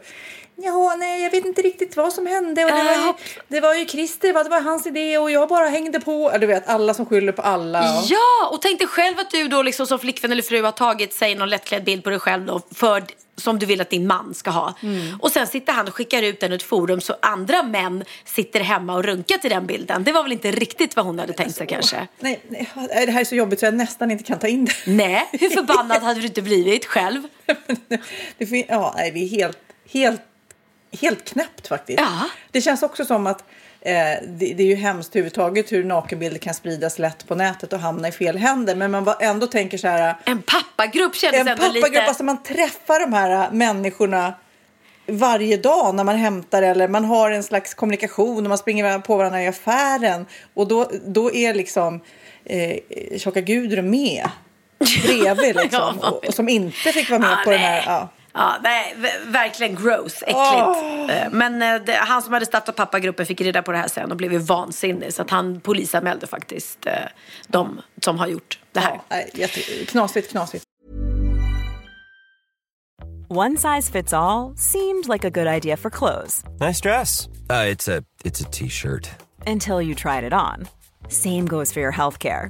Ja, nej, jag vet inte riktigt vad som hände. Och det, var ju, Ja. det var ju Christer, va? det var hans idé och jag bara hängde på. Ja, Du vet, alla som skyller på alla. och- Ja, och tänk dig själv att du då liksom som flickvän eller fru har tagit sig någon lättklädd bild på dig själv då för som du vill att din man ska ha. Mm. Och sen sitter han och skickar ut den i ett forum så andra män sitter hemma och runkar till den bilden. Det var väl inte riktigt vad hon hade tänkt sig kanske. Nej, nej, det här är så jobbigt så jag nästan inte kan ta in det. Nej, hur (laughs) förbannad hade du inte blivit själv? (laughs) det fin- ja, nej, det är helt, helt, helt knäppt faktiskt. Ja. Det känns också som att Eh, det, det är ju hemskt överhuvudtaget hur nakenbilder kan spridas lätt på nätet och hamna i fel händer. Men man ändå tänker så här. En pappagrupp kändes En ändå pappagrupp, lite... alltså man träffar de här människorna varje dag när man hämtar eller man har en slags kommunikation och man springer på varandra i affären. Och då, då är liksom eh, tjocka Gudrun med (laughs) bredvid liksom. Ja. och, och som inte fick vara med Ja, på den nej. här. Ja. Ja, nej, verkligen gross, äckligt. Eh, Men eh, det, han som hade startat pappagruppen fick reda på det här sen och blev ju vansinnig. Så att han polisanmälde faktiskt eh, de som har gjort det här. Jätte, knasigt, knasigt. One size fits all seemed like a good idea for clothes Nice dress. Uh, it's a it's a t-shirt. until you tried it on. Same goes for your healthcare.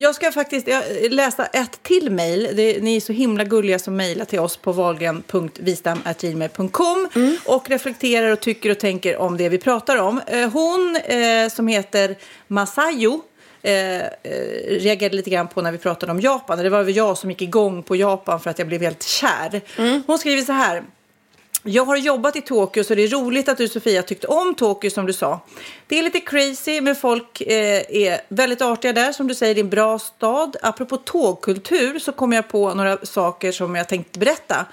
Jag ska faktiskt läsa ett till mejl. Ni är så himla gulliga som mejlar till oss på valgren.vistam.gmail.com mm. och reflekterar och tycker och tänker om det vi pratar om. Eh, hon eh, som heter Masayo eh, eh, reagerade lite grann på när vi pratade om Japan. Det var väl jag som gick igång på Japan för att jag blev helt kär. Mm. Hon skriver så här. Jag har jobbat i Tokyo så det är roligt att du Sofia tyckte om Tokyo som du sa. Det är lite crazy men folk eh, är väldigt artiga där som du säger, det är en bra stad. Apropå tågkultur så kom jag på några saker som jag tänkte berätta.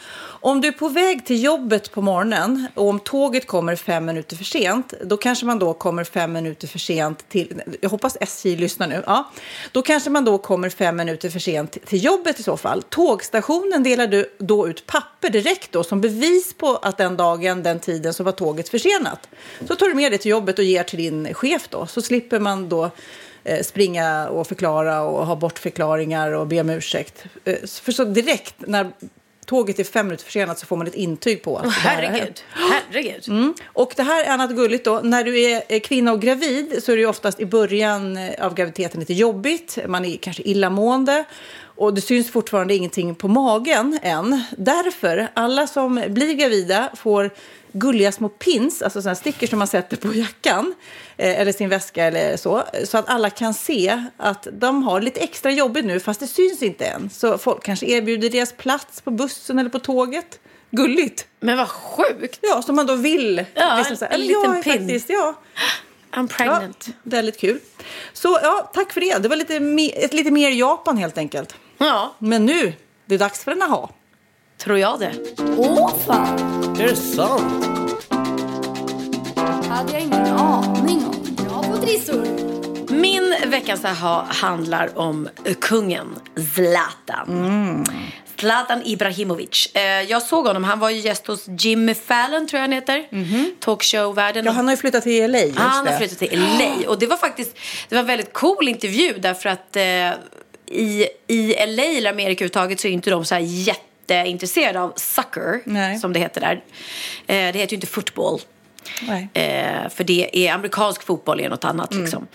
Om du är på väg till jobbet på morgonen och om tåget kommer fem minuter för sent, då kanske man då kommer fem minuter för sent till, jag hoppas SJ lyssnar nu, ja, då kanske man då kommer fem minuter för sent till jobbet i så fall. Tågstationen delar du då ut papper direkt då som bevis på att den dagen, den tiden så var tåget försenat. Så tar du med det till jobbet och ger till din chef då, så slipper man då eh, springa och förklara och ha bortförklaringar och be om ursäkt. Eh, för så direkt när tåget är fem minuter försenat så får man ett intyg på att oh, herregud. herregud. Mm. Och det här är något gulligt då. När du är kvinna och gravid så är det oftast i början av graviditeten lite jobbigt. Man är kanske illamående och det syns fortfarande ingenting på magen än. Därför, alla som blir gravida får gulliga små pins, alltså sådana stickor som man sätter på jackan eh, eller sin väska eller så, så att alla kan se att de har lite extra jobbigt nu fast det syns inte än. Så folk kanske erbjuder deras plats på bussen eller på tåget. Gulligt! Men vad sjukt! Ja, som man då vill. Ja, liksom så här, en liten pin. Faktiskt, ja. I'm pregnant. Ja, väldigt kul. Så ja, tack för det. Det var lite, ett lite mer Japan helt enkelt. Ja. Men nu, det är dags för en aha. Tror jag det. Åh fan! Är det sant? hade jag ingen aning om. Bra på trissor. Min veckans aha handlar om kungen Zlatan. Mm. Zlatan Ibrahimovic. Eh, jag såg honom, han var ju gäst hos Jimmy Fallon tror jag han heter. Mm-hmm. Talkshow-världen. Ja, han har ju flyttat till LA. Just han det. har flyttat till LA. Och det var faktiskt det var en väldigt cool intervju därför att eh, i, i LA eller Amerika överhuvudtaget så är inte de så här jätteintresserade av soccer Nej. som det heter där. Eh, det heter ju inte football. Eh, för det är amerikansk fotboll är något annat Mm. liksom.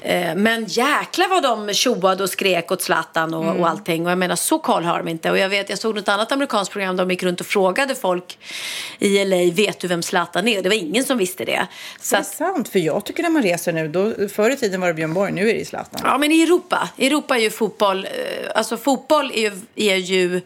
Eh, men jäkla vad de tjoade och skrek åt Zlatan och, Mm. och allting. Och jag menar så koll har de inte. Och jag vet, jag såg något annat amerikanskt program där de gick runt och frågade folk i LA, vet du vem Zlatan är? Det var ingen som visste det. Så Det är sant, för jag tycker när man reser nu, då, förr i tiden var det Björn Borg, nu är det Zlatan. Ja, men i Europa. Europa är ju fotboll, eh, alltså fotboll är ju, är ju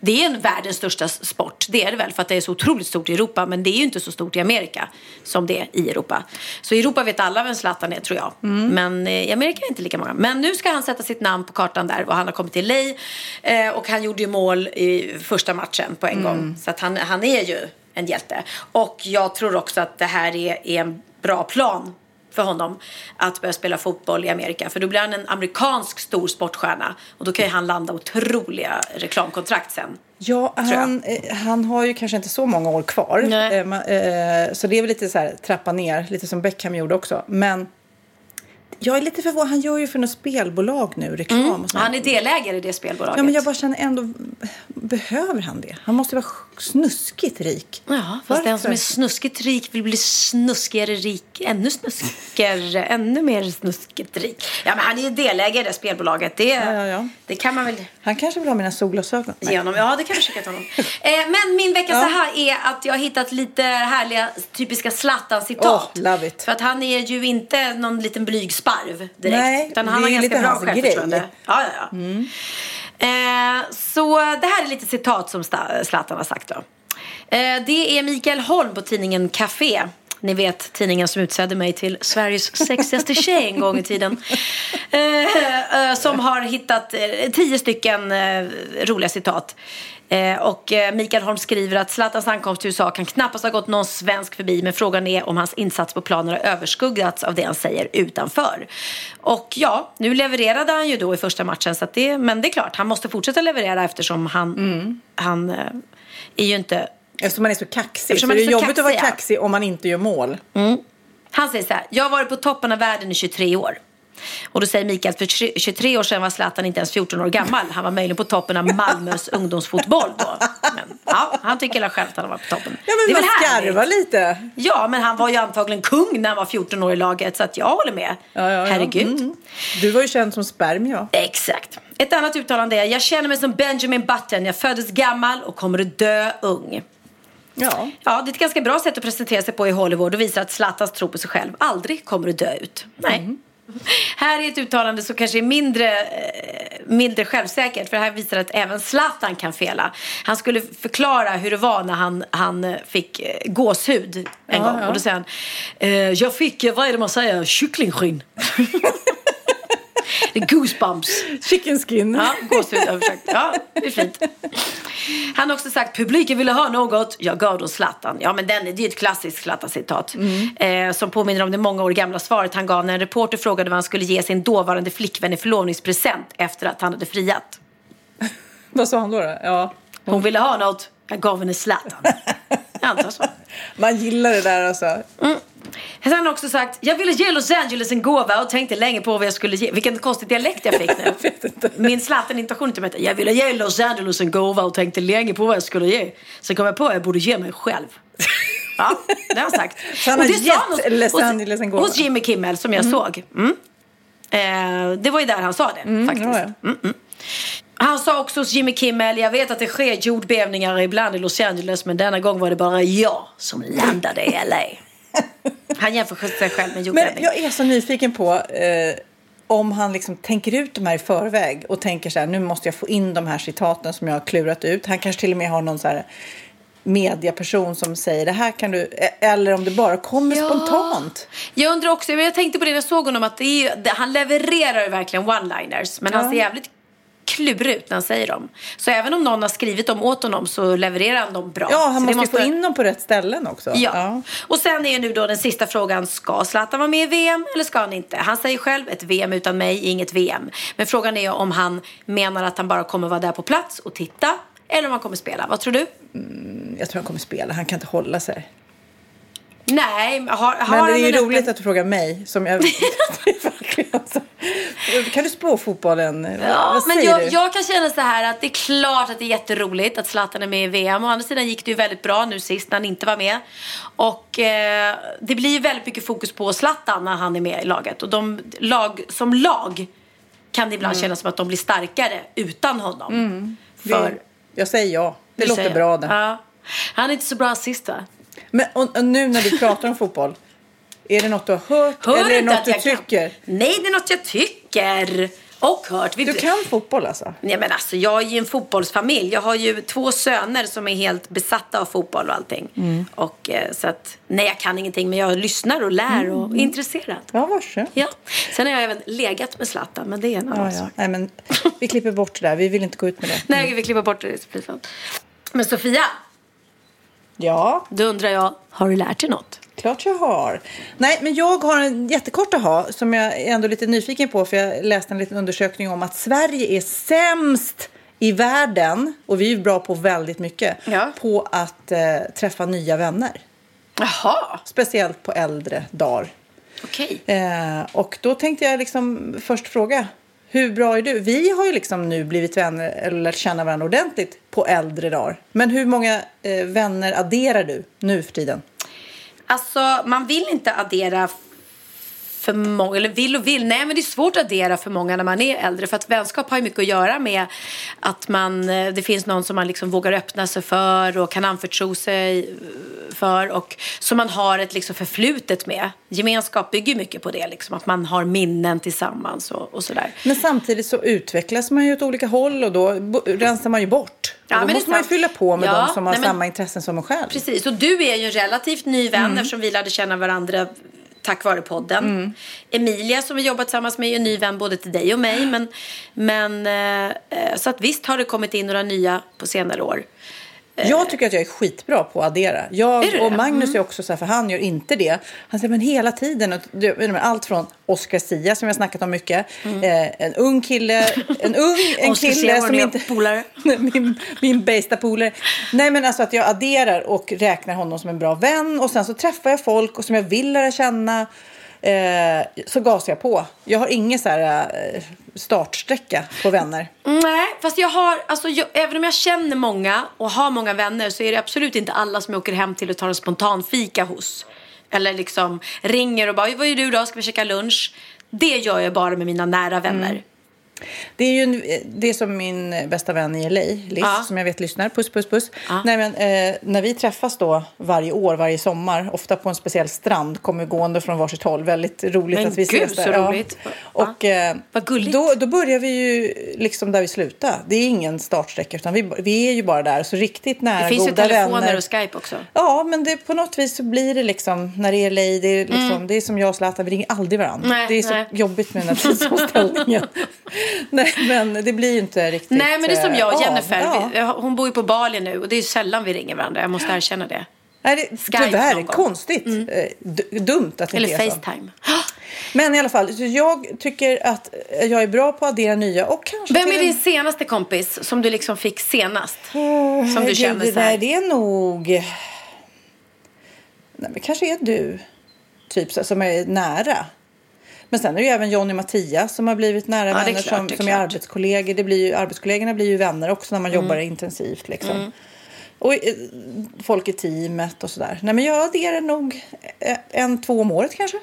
det är en världens största sport. Det är det väl för att det är så otroligt stort i Europa. Men det är ju inte så stort i Amerika som det är i Europa. Så i Europa vet alla vem Zlatan är tror jag. Men eh, i Amerika är inte lika många. Men nu ska han sätta sitt namn på kartan där och han har kommit till LA. Eh, och han gjorde ju mål i första matchen på en gång. Så att han, han är ju en hjälte. Och jag tror också att det här är, är en bra plan för honom att börja spela fotboll i Amerika. För då blir han en amerikansk stor sportstjärna. Och då kan ju han landa otroliga reklamkontrakt sen. Ja, han, eh, han har ju kanske inte så många år kvar. Nej. Eh, eh, så det är väl lite så här trappa ner, lite som Beckham gjorde också. Men jag är lite förvånad, han gör ju för något spelbolag nu, reklam och sånt. Han är delägare i det spelbolaget. Ja, men jag bara känner ändå, behöver han det? Han måste vara snuskigt rik. Ja, fast den som är snuskigt rik vill bli snuskigare rik. Ännu snuskigare, (laughs) ännu mer snuskigt rik. Ja, men han är ju delägare i det spelbolaget. Det, Ja, ja, ja. det kan man väl Han kanske vill ha mina solglasögon. Nej. ge honom. Ja, det kan vi skicka till honom. (laughs) eh, men min vecka Ja. så här är att jag har hittat lite härliga typiska Zlatan-citat. Oh, love it. För att han är ju inte någon liten blyg sparv direkt. Nej, utan han har ganska bra självförtroende. grej. Ja, ja, ja. Eh, så det här är lite citat som Zlatan har sagt då. Eh, det är Mikael Holm på tidningen Café. ni vet tidningen som utsedde mig till Sveriges sexigaste tjej en gång i tiden. Eh, som har hittat tio stycken roliga citat. Eh, och eh, Mikael Holm skriver att Zlatans ankomst till USA kan knappast ha gått någon svensk förbi men frågan är om hans insats på planen har överskuggats av det han säger utanför. Och ja, nu levererade han ju då i första matchen så det, men det är klart, han måste fortsätta leverera eftersom han, han eh, är ju inte Eftersom man är så kaxig. Eftersom så man det är så jobbigt att vara kaxig, om man inte gör mål. Han säger så här, jag har varit på toppen av världen i 23 år. Och då säger Mikael för 23 år sedan var Zlatan inte ens 14 år gammal. Han var möjligen på toppen av Malmös (laughs) ungdomsfotboll då. Men ja, han tycker själv att han var på toppen. Ja, det men är man skarvar lite. Ja, men han var ju antagligen kung när han var 14 år i laget. Så att jag håller med. Ja, ja, ja. Herregud. Mm. Du var ju känd som spermia. Exakt. Ett annat uttalande är, jag känner mig som Benjamin Button. Jag föddes gammal och kommer att dö ung. Ja. Ja, det är ett ganska bra sätt att presentera sig på i Hollywood och visa att Zlatans tro på sig själv aldrig kommer att dö ut. Nej. Här är ett uttalande som kanske är mindre, eh, mindre självsäkert för det här visar att även Zlatan kan fela. Han skulle förklara hur det var när han, han eh, fick eh, gåshud en Ja, gång. ja. Och då säger han, eh, jag fick, vad är det man säger, kycklingskinn. (laughs) det är goosebumps. Chicken skin. Ja, gåshud översatt. Ja, det är fint. Han har också sagt publiken ville ha något, jag gav dem Zlatan. Ja, men den, det är ett klassiskt Zlatan-citat. Eh, som påminner om det många år gamla svaret han gav när en reporter frågade vad han skulle ge sin dåvarande flickvän i förlovningspresent efter att han hade friat. (laughs) Vad sa han då? då? Ja. Hon ville ha något, jag gav henne Zlatan. Jag antar så. Man gillar det där alltså. Sen har han också sagt, jag ville ge Los Angeles en gåva och tänkte länge på vad jag skulle ge. Vilken konstig dialekt jag fick nu. (laughs) Jag inte. Min Zlatan-intonation till mig jag ville ge Los Angeles en gåva och tänkte länge på vad jag skulle ge. Sen kom jag på att jag borde ge mig själv. Ja, det har han sagt. (laughs) Så han har gett Los Angeles en gåva? Hos Jimmy Kimmel som jag såg. Mm. Eh, det var ju där han sa det faktiskt. ja, ja. Han sa också hos Jimmy Kimmel, jag vet att det sker jordbävningar ibland i Los Angeles men denna gång var det bara jag som landade i LA. Han jämför sig själv med Men jordbävning. jag är så nyfiken på eh, om han liksom tänker ut de här i förväg och tänker så här, nu måste jag få in de här citaten som jag har klurat ut. Han kanske till och med har någon så här mediaperson som säger det här kan du, e- eller om det bara kommer Ja. spontant. Jag undrar också, men jag tänkte på det när jag såg honom att är han levererar verkligen one-liners men han ser jävligt klurig ut när han säger dem. Så även om någon har skrivit dem åt honom så levererar han dem bra. Ja, han måste, ju få in dem på rätt ställen också. Ja. Och sen är nu då den sista frågan, ska Zlatan vara med i VM eller ska han inte? Han säger själv, ett VM utan mig är inget VM. Men frågan är om han menar att han bara kommer vara där på plats och titta eller om han kommer spela. Vad tror du? Jag tror han kommer spela, han kan inte hålla sig. Nej, har, har Men det är ju en öppen- roligt att du frågar mig. Som jag, (laughs) (laughs) verkligen så- (laughs) kan du spå fotbollen? Ja, Vad men jag, jag kan känna så här att det är klart att det är jätteroligt att Zlatan är med i VM. Å andra sidan gick det ju väldigt bra nu sist när han inte var med. Och eh, det blir ju väldigt mycket fokus på Zlatan när han är med i laget. Och de lag, som lag kan det ibland kännas som att de blir starkare utan honom. För, Det, jag säger ja. Det låter bra det. Ja. Han är inte så bra assist va? Men och, och nu när du pratar om fotboll. Är det något du har hört? Hör eller är det något du jag kan- tycker? Nej, det är något jag tycker. Och hört. Vill Du kan fotboll alltså? Nej, men alltså, jag är ju en fotbollsfamilj. Jag har ju två söner som är helt besatta av fotboll och allting. Mm. Och, eh, så att, nej, jag kan ingenting, men jag lyssnar och lär och är intresserad. Ja, varse. Ja. Sen har jag även legat med Zlatan, men det är en annan Ja, ja. sak. Nej, men vi klipper bort det där. Vi vill inte gå ut med det. Nej, vi klipper bort det. Men Sofia, Ja, då undrar jag, har du lärt dig något? klart jag har. Nej, men jag har en jättekort aha som jag är ändå lite nyfiken på. För jag läste en liten undersökning om att Sverige är sämst i världen, och vi är bra på väldigt mycket, Ja. på att eh, träffa nya vänner. Jaha, Speciellt på äldre dagar. okej. Eh, och då tänkte jag liksom först fråga, hur bra är du? Vi har ju liksom nu blivit vänner eller lärt känna varandra ordentligt på äldre dagar. Men hur många eh, vänner adderar du nu för tiden? Alltså, man vill inte addera för många, eller vill och vill. Nej, men det är svårt att addera för många när man är äldre. För att vänskap har ju mycket att göra med att man, eh, det finns någon som man liksom vågar öppna sig för och kan anförtro sig eh, för. Och som man har ett liksom förflutet med. Gemenskap bygger mycket på det, liksom, att man har minnen tillsammans och, och sådär. Men samtidigt så utvecklas man ju åt olika håll och då rensar man ju bort. Ja, och då måste man ju fylla på med Ja, de som har nej, men- samma intressen som en själv. Precis, och du är ju en relativt ny vän Mm. eftersom vi lärde känna varandra tack vare podden. Mm. Emilia som vi jobbat tillsammans med är ju en ny vän både till dig och mig. Men, men, eh, eh, så att visst har det kommit in några nya på senare år. Jag tycker att jag är skitbra på att addera. Jag och? Magnus är också så här, för han gör inte det. Han säger men hela tiden. Allt från Oscar Sia som har snackat om mycket. Eh, en ung kille, en ung en (laughs) Sia, kille vår som inte... polare. (laughs) min, min bästa polare. Nej men alltså att jag adderar och räknar honom som en bra vän. Och sen så träffar jag folk och som jag vill lära känna. Eh, så gasar jag på. Jag har ingen så här eh, startsträcka på vänner. Nej, fast jag har, alltså jag, även om jag känner många och har många vänner så är det absolut inte alla som jag åker hem till och tar en spontan fika hos. Eller liksom ringer och bara, vad gör du då? Ska vi käka lunch? Det gör jag bara med mina nära vänner. Det är ju en, det är som min bästa vän i LA, Liz, Ja. som jag vet lyssnar. Puss, puss, puss. Ja. Nej, men, eh, när vi träffas då varje år, varje sommar, ofta på en speciell strand, kommer gående från varsitt håll. Väldigt roligt Men att vi gud, ses där. så Ja. roligt. Va? Och, eh, Vad gulligt. Då, då börjar vi ju liksom där vi slutade. Det är ingen startsträcka, utan vi, vi är ju bara där. Så riktigt nära, Det finns ju telefoner vänner. och Skype också. Ja, men det, på något vis så blir det liksom, när det är LA, det är, liksom, det är som jag och Zlatan, vi ringer aldrig varandra. Mm. Nej, det är så nej. jobbigt med den här tidsomställningen. (laughs) (laughs) nej, men det blir ju inte riktigt Nej, men det är som jag och eh, Jennifer. av. Ja. Vi, hon bor ju på Bali nu och det är sällan vi ringer varandra. Jag måste erkänna det. Nej, det, Skype tyvärr, någon gång. konstigt. Eh, d- dumt att det Eller inte är så. Facetime. (gasps) Men i alla fall, jag tycker att jag är bra på att addera nya och kanske Vem är en- din senaste kompis som du liksom fick senast? Som du känner det så här? det är nog... Nej, men kanske är du, typ, så, som är nära. Men sen är det ju även Johnny och Mattias som har blivit nära Ja, det vänner klart, som, det är som är arbetskollegor. Det blir ju, arbetskollegorna blir ju vänner också när man Mm. jobbar intensivt. Liksom. Och eh, folk i teamet och sådär. Nej, men jag adderar nog eh, en, två om året kanske.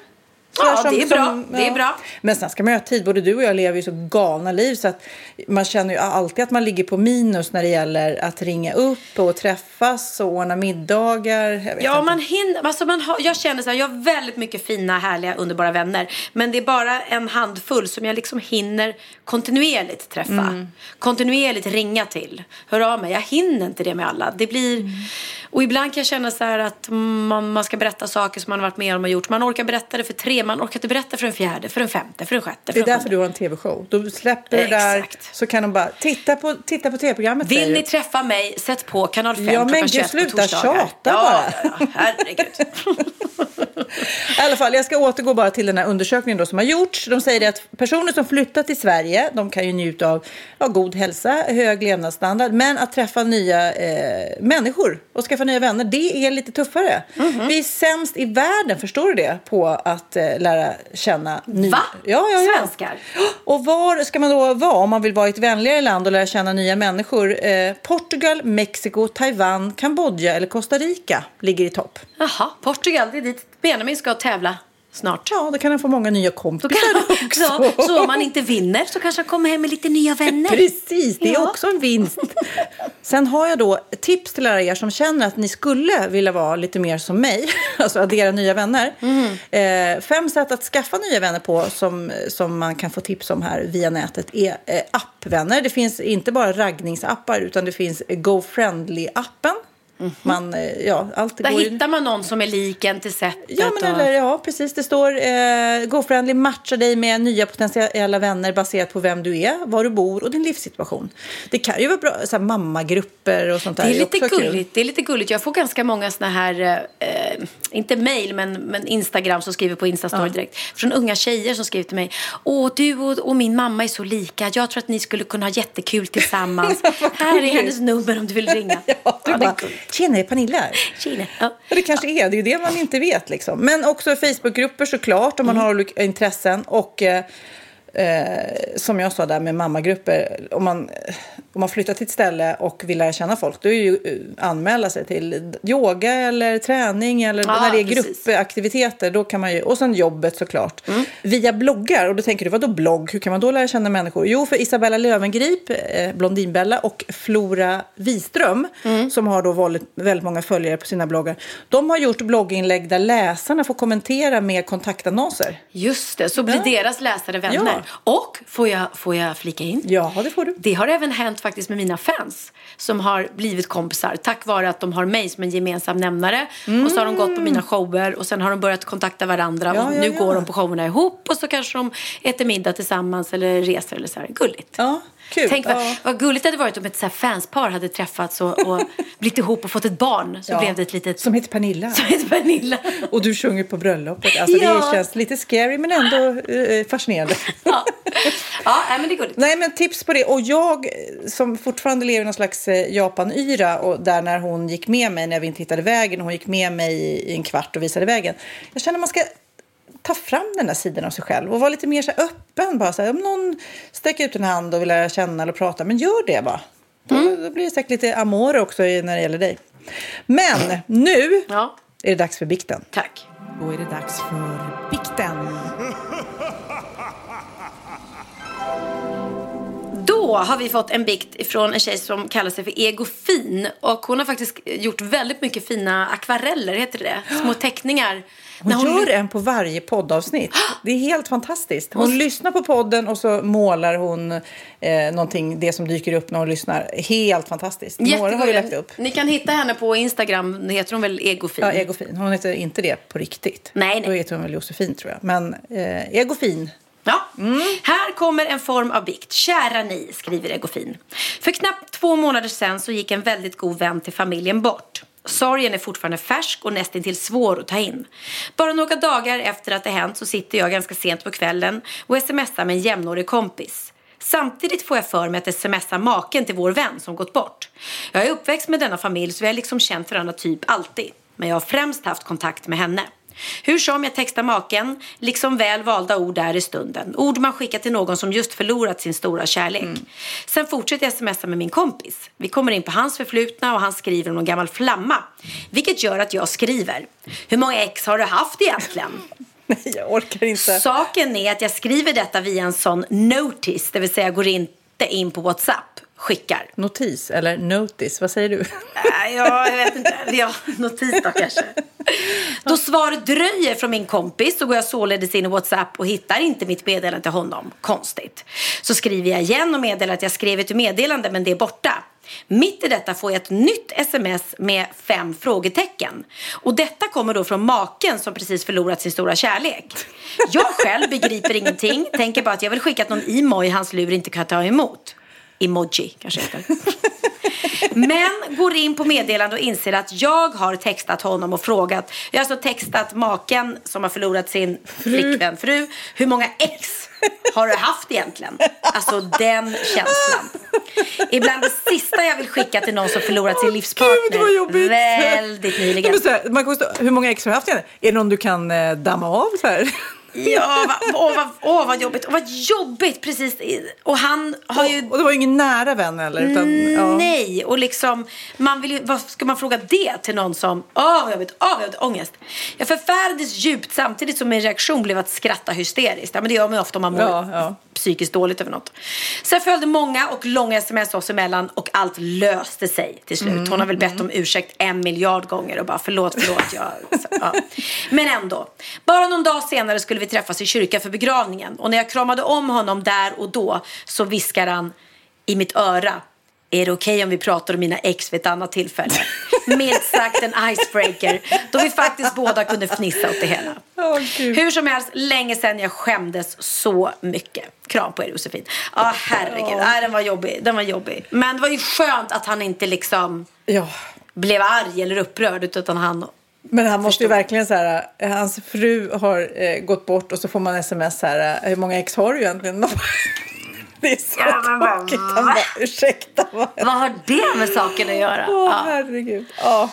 Ja, Sådär det är bra. Det är bra. Men sen ska man ju ha tid. Både du och jag lever ju så galna liv så att man känner ju alltid att man ligger på minus när det gäller att ringa upp och träffas och ordna middagar. Ja, inte. man hinner, alltså man har, jag känner så här, jag har väldigt mycket fina, härliga, underbara vänner. Men det är bara en handfull som jag liksom hinner kontinuerligt träffa. Mm. Kontinuerligt ringa till. Hör av mig. Jag hinner inte det med alla. Det blir... Mm. Och ibland kan jag känna så här att man, man ska berätta saker som man har varit med om och gjort. Man orkar berätta det för tre, man orkar inte berätta för en fjärde, för en femte, för en sjätte, för Det är därför du har en tv-show. Då släpper du där så kan de bara titta på, titta på tv-programmet. Vill ni träffa mig, sätt på kanal 5 Ja, men klockan gud, 21 på sluta torsdagar. tjata ja, bara. Ja, herregud. (laughs) I alla fall, jag ska återgå bara till den här undersökningen då som har gjorts. De säger att personer som flyttat till Sverige, de kan ju njuta av ja, god hälsa, hög levnadsstandard, men att träffa nya eh, människor och skaffa nya vänner, det är lite tuffare. Mhm. Vi är sämst i världen, förstår du det, på att eh, lära känna nya... Va? Ja, ja, ja. Svenskar? (gasps) Och var ska man då vara om man vill vara i ett vänligare land och lära känna nya människor? Eh, Portugal, Mexiko, Taiwan, Kambodja eller Costa Rica ligger i topp. Jaha, Portugal, det är dit Benjamin ska tävla snart. Ja, då kan han få många nya kompisar kan (laughs) också. så, så om man inte vinner så kanske han kommer hem med lite nya vänner. Precis, det är Ja. också en vinst. Sen har jag då tips till alla er som känner att ni skulle vilja vara lite mer som mig, (laughs) alltså addera nya vänner. Eh, fem sätt att skaffa nya vänner på som, som man kan få tips om här via nätet är eh, appvänner. Det finns inte bara raggningsappar utan det finns GoFriendly-appen. Man, eh, ja, allt Där går hittar man någon som är lik en till sättet. Ja, men och... eller, ja, precis. Det står eh, GoFriendly matchar dig med nya potentiella vänner baserat på vem du är, var du bor och din livssituation. Det kan ju vara bra, så här, mammagrupper och sånt där. Det är lite också kul. gulligt. Det är lite gulligt. Jag får ganska många såna här, eh, inte mail, men, men Instagram som skriver på Instastory direkt. Från unga tjejer som skriver till mig. Åh, du och, och min mamma är så lika. Jag tror att ni skulle kunna ha jättekul tillsammans. (laughs) här är hennes nummer om du vill ringa. (laughs) Ja, Tjena, är Pernilla här?" Kina. Ja. Det kanske är, det är ju det man inte vet. Liksom. Men också Facebookgrupper såklart, om man Mm. har olika intressen. Och eh, eh, som jag sa där med mammagrupper, om man, om man flyttar till ett ställe och vill lära känna folk, då är ju eh, anmäla sig till yoga eller träning eller Ja, när det är gruppaktiviteter. Då kan man ju, och sen jobbet såklart. Mm. Via bloggar, och då tänker du, vadå blogg? Hur kan man då lära känna människor? Jo, för Isabella Lövengrip, eh, Blondinbella och Flora Wiström, Mm. som har då väldigt, väldigt många följare på sina bloggar. De har gjort blogginlägg där läsarna får kommentera med kontaktannonser. Just det, så blir Ja. deras läsare vänner. Ja. Och, får jag, får jag flika in? Ja, det får du. Det har även hänt faktiskt med mina fans som har blivit kompisar tack vare att de har mig som en gemensam nämnare. Och så har de gått på mina shower och sen har de börjat kontakta varandra. Ja, ja, nu ja. går de på showerna ihop och så kanske de äter middag tillsammans eller reser eller så här. Gulligt. Ja, kul. Tänk vad, Ja. vad gulligt det hade varit om ett så här fanspar hade träffats och, och (laughs) blivit ihop och fått ett barn. Så Ja. blev det ett litet... Som heter Pernilla. Som heter Pernilla. (laughs) Och du sjunger på bröllopet. Alltså Ja. Det känns lite scary men ändå eh, fascinerande. (laughs) ja, ja men det är gulligt. Nej men tips på det. Och jag eh, som fortfarande lever i någon slags eh, Japan-yra och där när hon gick med mig när vi inte hittade vägen. Hon gick med mig i en kvart och visade vägen. Jag känner man ska ta fram den där sidan av sig själv och vara lite mer så här öppen. Bara så här, om någon sträcker ut en hand och vill lära känna eller prata, men gör det bara. Då, Mm. då blir det säkert lite amore också när det gäller dig. Men nu Ja, är det dags för bikten. tack. Då är det dags för bikten. Då har vi fått en bikt ifrån en tjej som kallar sig för Egofin. Och hon har faktiskt gjort väldigt mycket fina akvareller, heter det Små teckningar. Hon, hon- gör en på varje poddavsnitt. Det är helt fantastiskt. Hon lyssnar på podden och så målar hon eh, någonting, det som dyker upp när hon lyssnar. Helt fantastiskt. Några har vi lagt upp. Ni kan hitta henne på Instagram. Heter hon väl Egofin? Ja, Egofin. Hon heter inte det på riktigt. Nej, nej. Då heter hon väl Josefin tror jag. Men eh, Egofin. Ja. Mm. Här kommer en form av bikt. Kära ni, skriver Egofin. För knappt två månader sedan så gick en väldigt god vän till familjen bort. Sorgen är fortfarande färsk och nästintill svår att ta in. Bara några dagar efter att det hänt så sitter jag ganska sent på kvällen och smsar med en jämnårig kompis. Samtidigt får jag för mig att smsa maken till vår vän som gått bort. Jag är uppväxt med denna familj så vi har liksom känt varandra typ alltid. Men jag har främst haft kontakt med henne. Hur som jag textar maken, liksom väl valda ord där i stunden. Ord man skickar till någon som just förlorat sin stora kärlek. Sen fortsätter jag smsa med min kompis. Vi kommer in på hans förflutna och han skriver om någon gammal flamma. Vilket gör att jag skriver. Hur många ex har du haft egentligen? (laughs) Nej, jag orkar inte. Saken är att jag skriver detta via en sån notice, det vill säga jag går inte in på WhatsApp, skickar. Notis eller notice, vad säger du? Äh, Ja, jag vet inte. Ja, notis då kanske. Då svaret dröjer från min kompis så går jag således in i WhatsApp och hittar inte mitt meddelande till honom. Konstigt. Så skriver jag igen och meddelar att jag skrev ett meddelande men det är borta. Mitt i detta får jag ett nytt sms med fem frågetecken. Och detta kommer då från maken som precis förlorat sin stora kärlek. Jag själv begriper ingenting, tänker bara att jag vill skicka någon emoji hans lur inte kan ta emot. Emoji kanske heter. Men går in på meddelande och inser att jag har textat honom och frågat. Jag har alltså textat maken som har förlorat sin flickvän, fru. Hur många ex har du haft egentligen? Alltså den känslan. Ibland det sista jag vill skicka till någon som förlorat sin livspartner. Gud. Väldigt nyligen. Här, man kan stå, hur många ex har du haft igen? Är det någon du kan eh, damma av? Så här? Ja, åh, vad, åh, vad jobbigt. Åh, vad jobbigt, precis. Och han har ju... Och det var ju ingen nära vän eller? Utan, ja. Nej, och liksom, man vill ju, vad ska man fråga det till någon som, åh vad jobbigt, åh vad jobbigt, ångest. Jag förfärades djupt samtidigt som min reaktion blev att skratta hysteriskt. Ja, men det gör man ju ofta om man mår Ja, ja. Psykiskt dåligt över något. Sen följde många och långa sms oss emellan och allt löste sig till slut. Mm, Hon har väl bett om ursäkt en miljard gånger och bara förlåt, förlåt. Jag, så, ja. Men ändå. Bara någon dag senare skulle vi träffas i kyrkan för begravningen. Och när jag kramade om honom där och då så viskar han i mitt öra. Är det okej om vi pratar om mina ex vid ett annat tillfälle? Milt sagt en icebreaker. Då vi faktiskt båda kunde fnissa åt det hela. Gud. Hur som helst, länge sedan jag skämdes så mycket. Kram på er Josefin. Ja, herregud. Nej, den var jobbig. Den var jobbig. Men det var ju skönt att han inte liksom ja. blev arg eller upprörd utan han Men han måste ju verkligen så här, hans fru har eh, gått bort och så får man sms så här, eh, hur många ex har du egentligen? (laughs) (laughs) Det är så Ja, tråkigt. Han bara, ursäkta. Vad Vad har det med saken att göra? Åh, Ja. herregud. Ja.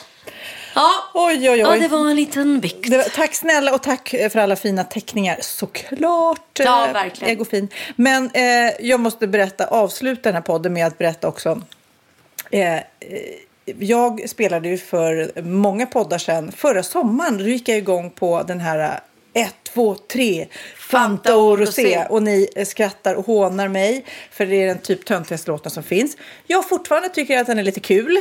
Ja. Oj, oj, ja, oj. det var en liten bikt. Var, tack snälla och tack eh, för alla fina teckningar. Såklart. Ja, eh, verkligen. Egofin. Men eh, jag måste berätta, avsluta den här podden med att berätta också. Eh, eh, jag spelade ju för många poddar sedan, förra sommaren, då gick jag igång på den här Ett, två, tre. Fanta och Rosé. Och ni skrattar och hånar mig för det är den typ töntigaste låten som finns. Jag fortfarande tycker att den är lite kul.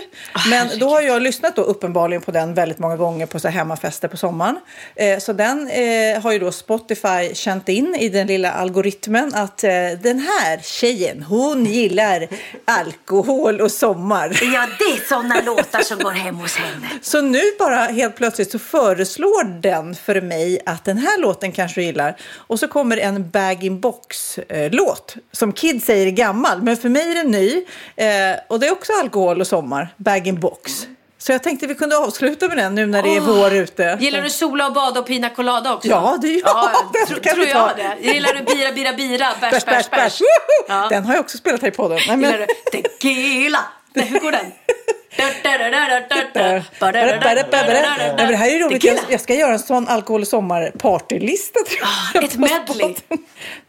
men då har jag lyssnat då uppenbarligen på den väldigt många gånger på så hemmafester på sommaren. Eh, så den eh, har ju då Spotify känt in i den lilla algoritmen att eh, den här tjejen, hon gillar alkohol och sommar. Ja, det är sådana låtar som går hem hos henne. (laughs) Så nu bara helt plötsligt så föreslår den för mig att den här låten kanske du gillar. Och så kommer en bag-in-box-låt som kids säger är gammal, men för mig är den ny. Eh, och det är också alkohol och sommar, bag-in-box. Så jag tänkte vi kunde avsluta med den nu när det är vår ute. Gillar du sola och bada och pina colada också? Ja, det gör ja, den tro, tror jag det. Gillar du bira, bira, bira, bärs, Bärs, bärs, bärs. Ja. Den har jag också spelat här i podden. Nej, men... Gillar du tequila? Nej, hur går den? (laughs) Nej, men det här är roligt. Jag, jag ska göra en sån alkohol och sommar partylista. tror jag, Ah, ett medley.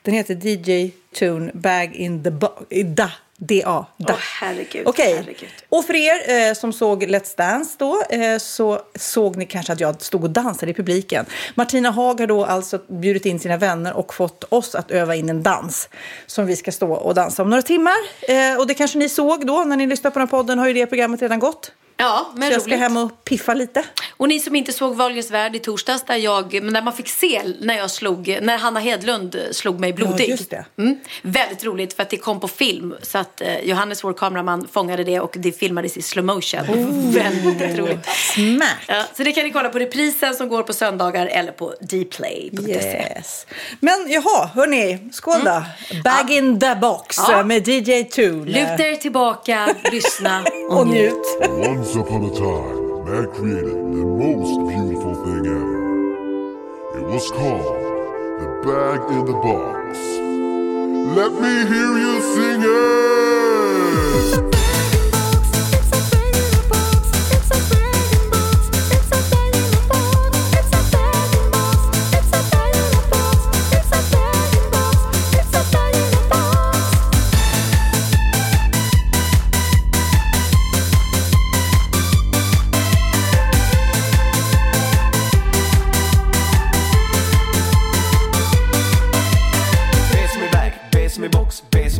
Den heter DJ Tune Bag in the Box. Da. D-A. Åh, herregud, Okej. herregud. Och för er eh, som såg Let's Dance då eh, så såg ni kanske att jag stod och dansade i publiken. Martina Haag har då alltså bjudit in sina vänner och fått oss att öva in en dans som vi ska stå och dansa om några timmar. Eh, och det kanske ni såg då när ni lyssnade på den här podden har ju det programmet redan gått. Ja, men Så jag ska roligt. hem och piffa lite. Och ni som inte såg Wahlgrens värld i torsdags där jag, men där man fick se när jag slog, när Hanna Hedlund slog mig blodig. just det. Mm. Väldigt roligt för att det kom på film så att eh, Johannes, vår kameraman, fångade det och det filmades i slow motion. Oh. Väldigt roligt. Smack! Ja, så det kan ni kolla på reprisen som går på söndagar eller på dplay.se. Yes. Men jaha, hörni, skål då. Bag in the box Mm. Ja. med DJ Tune. Luta er tillbaka, lyssna (laughs) och, och njut. Once upon a time, man created the most beautiful thing ever. It was called the bag in the box. Let me hear you sing it!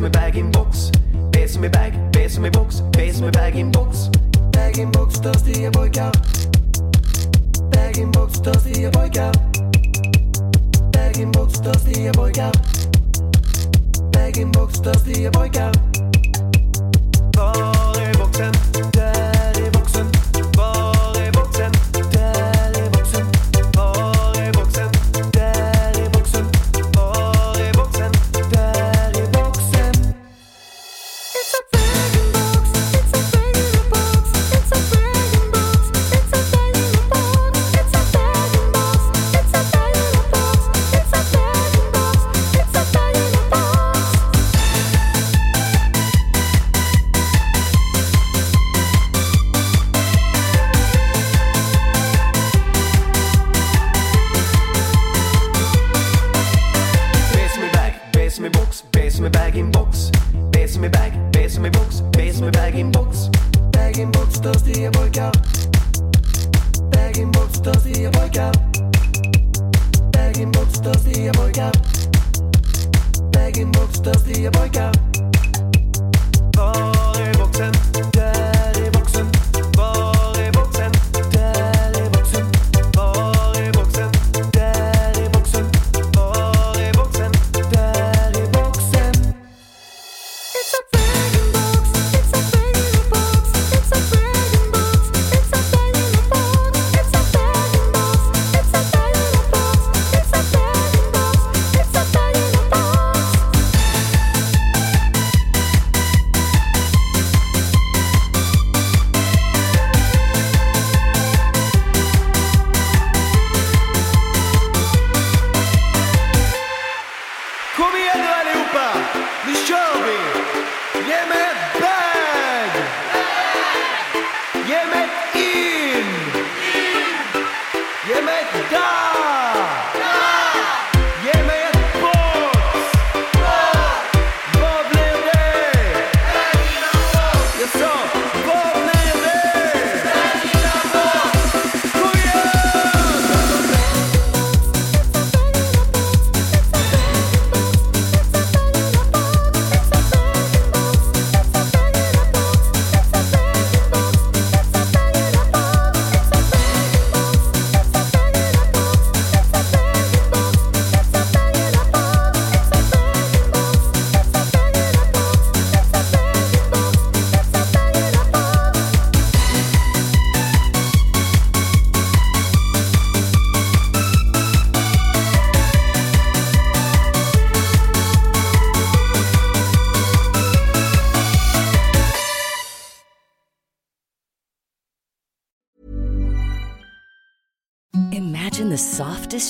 Som är bag in box. B som är bag, som i box, B som är bag in box. Bag in box, törstiga pojkar. Bag in box, törstiga pojkar. Bag in box, törstiga pojkar. Bag in box, törstiga pojkar. Var är boxen?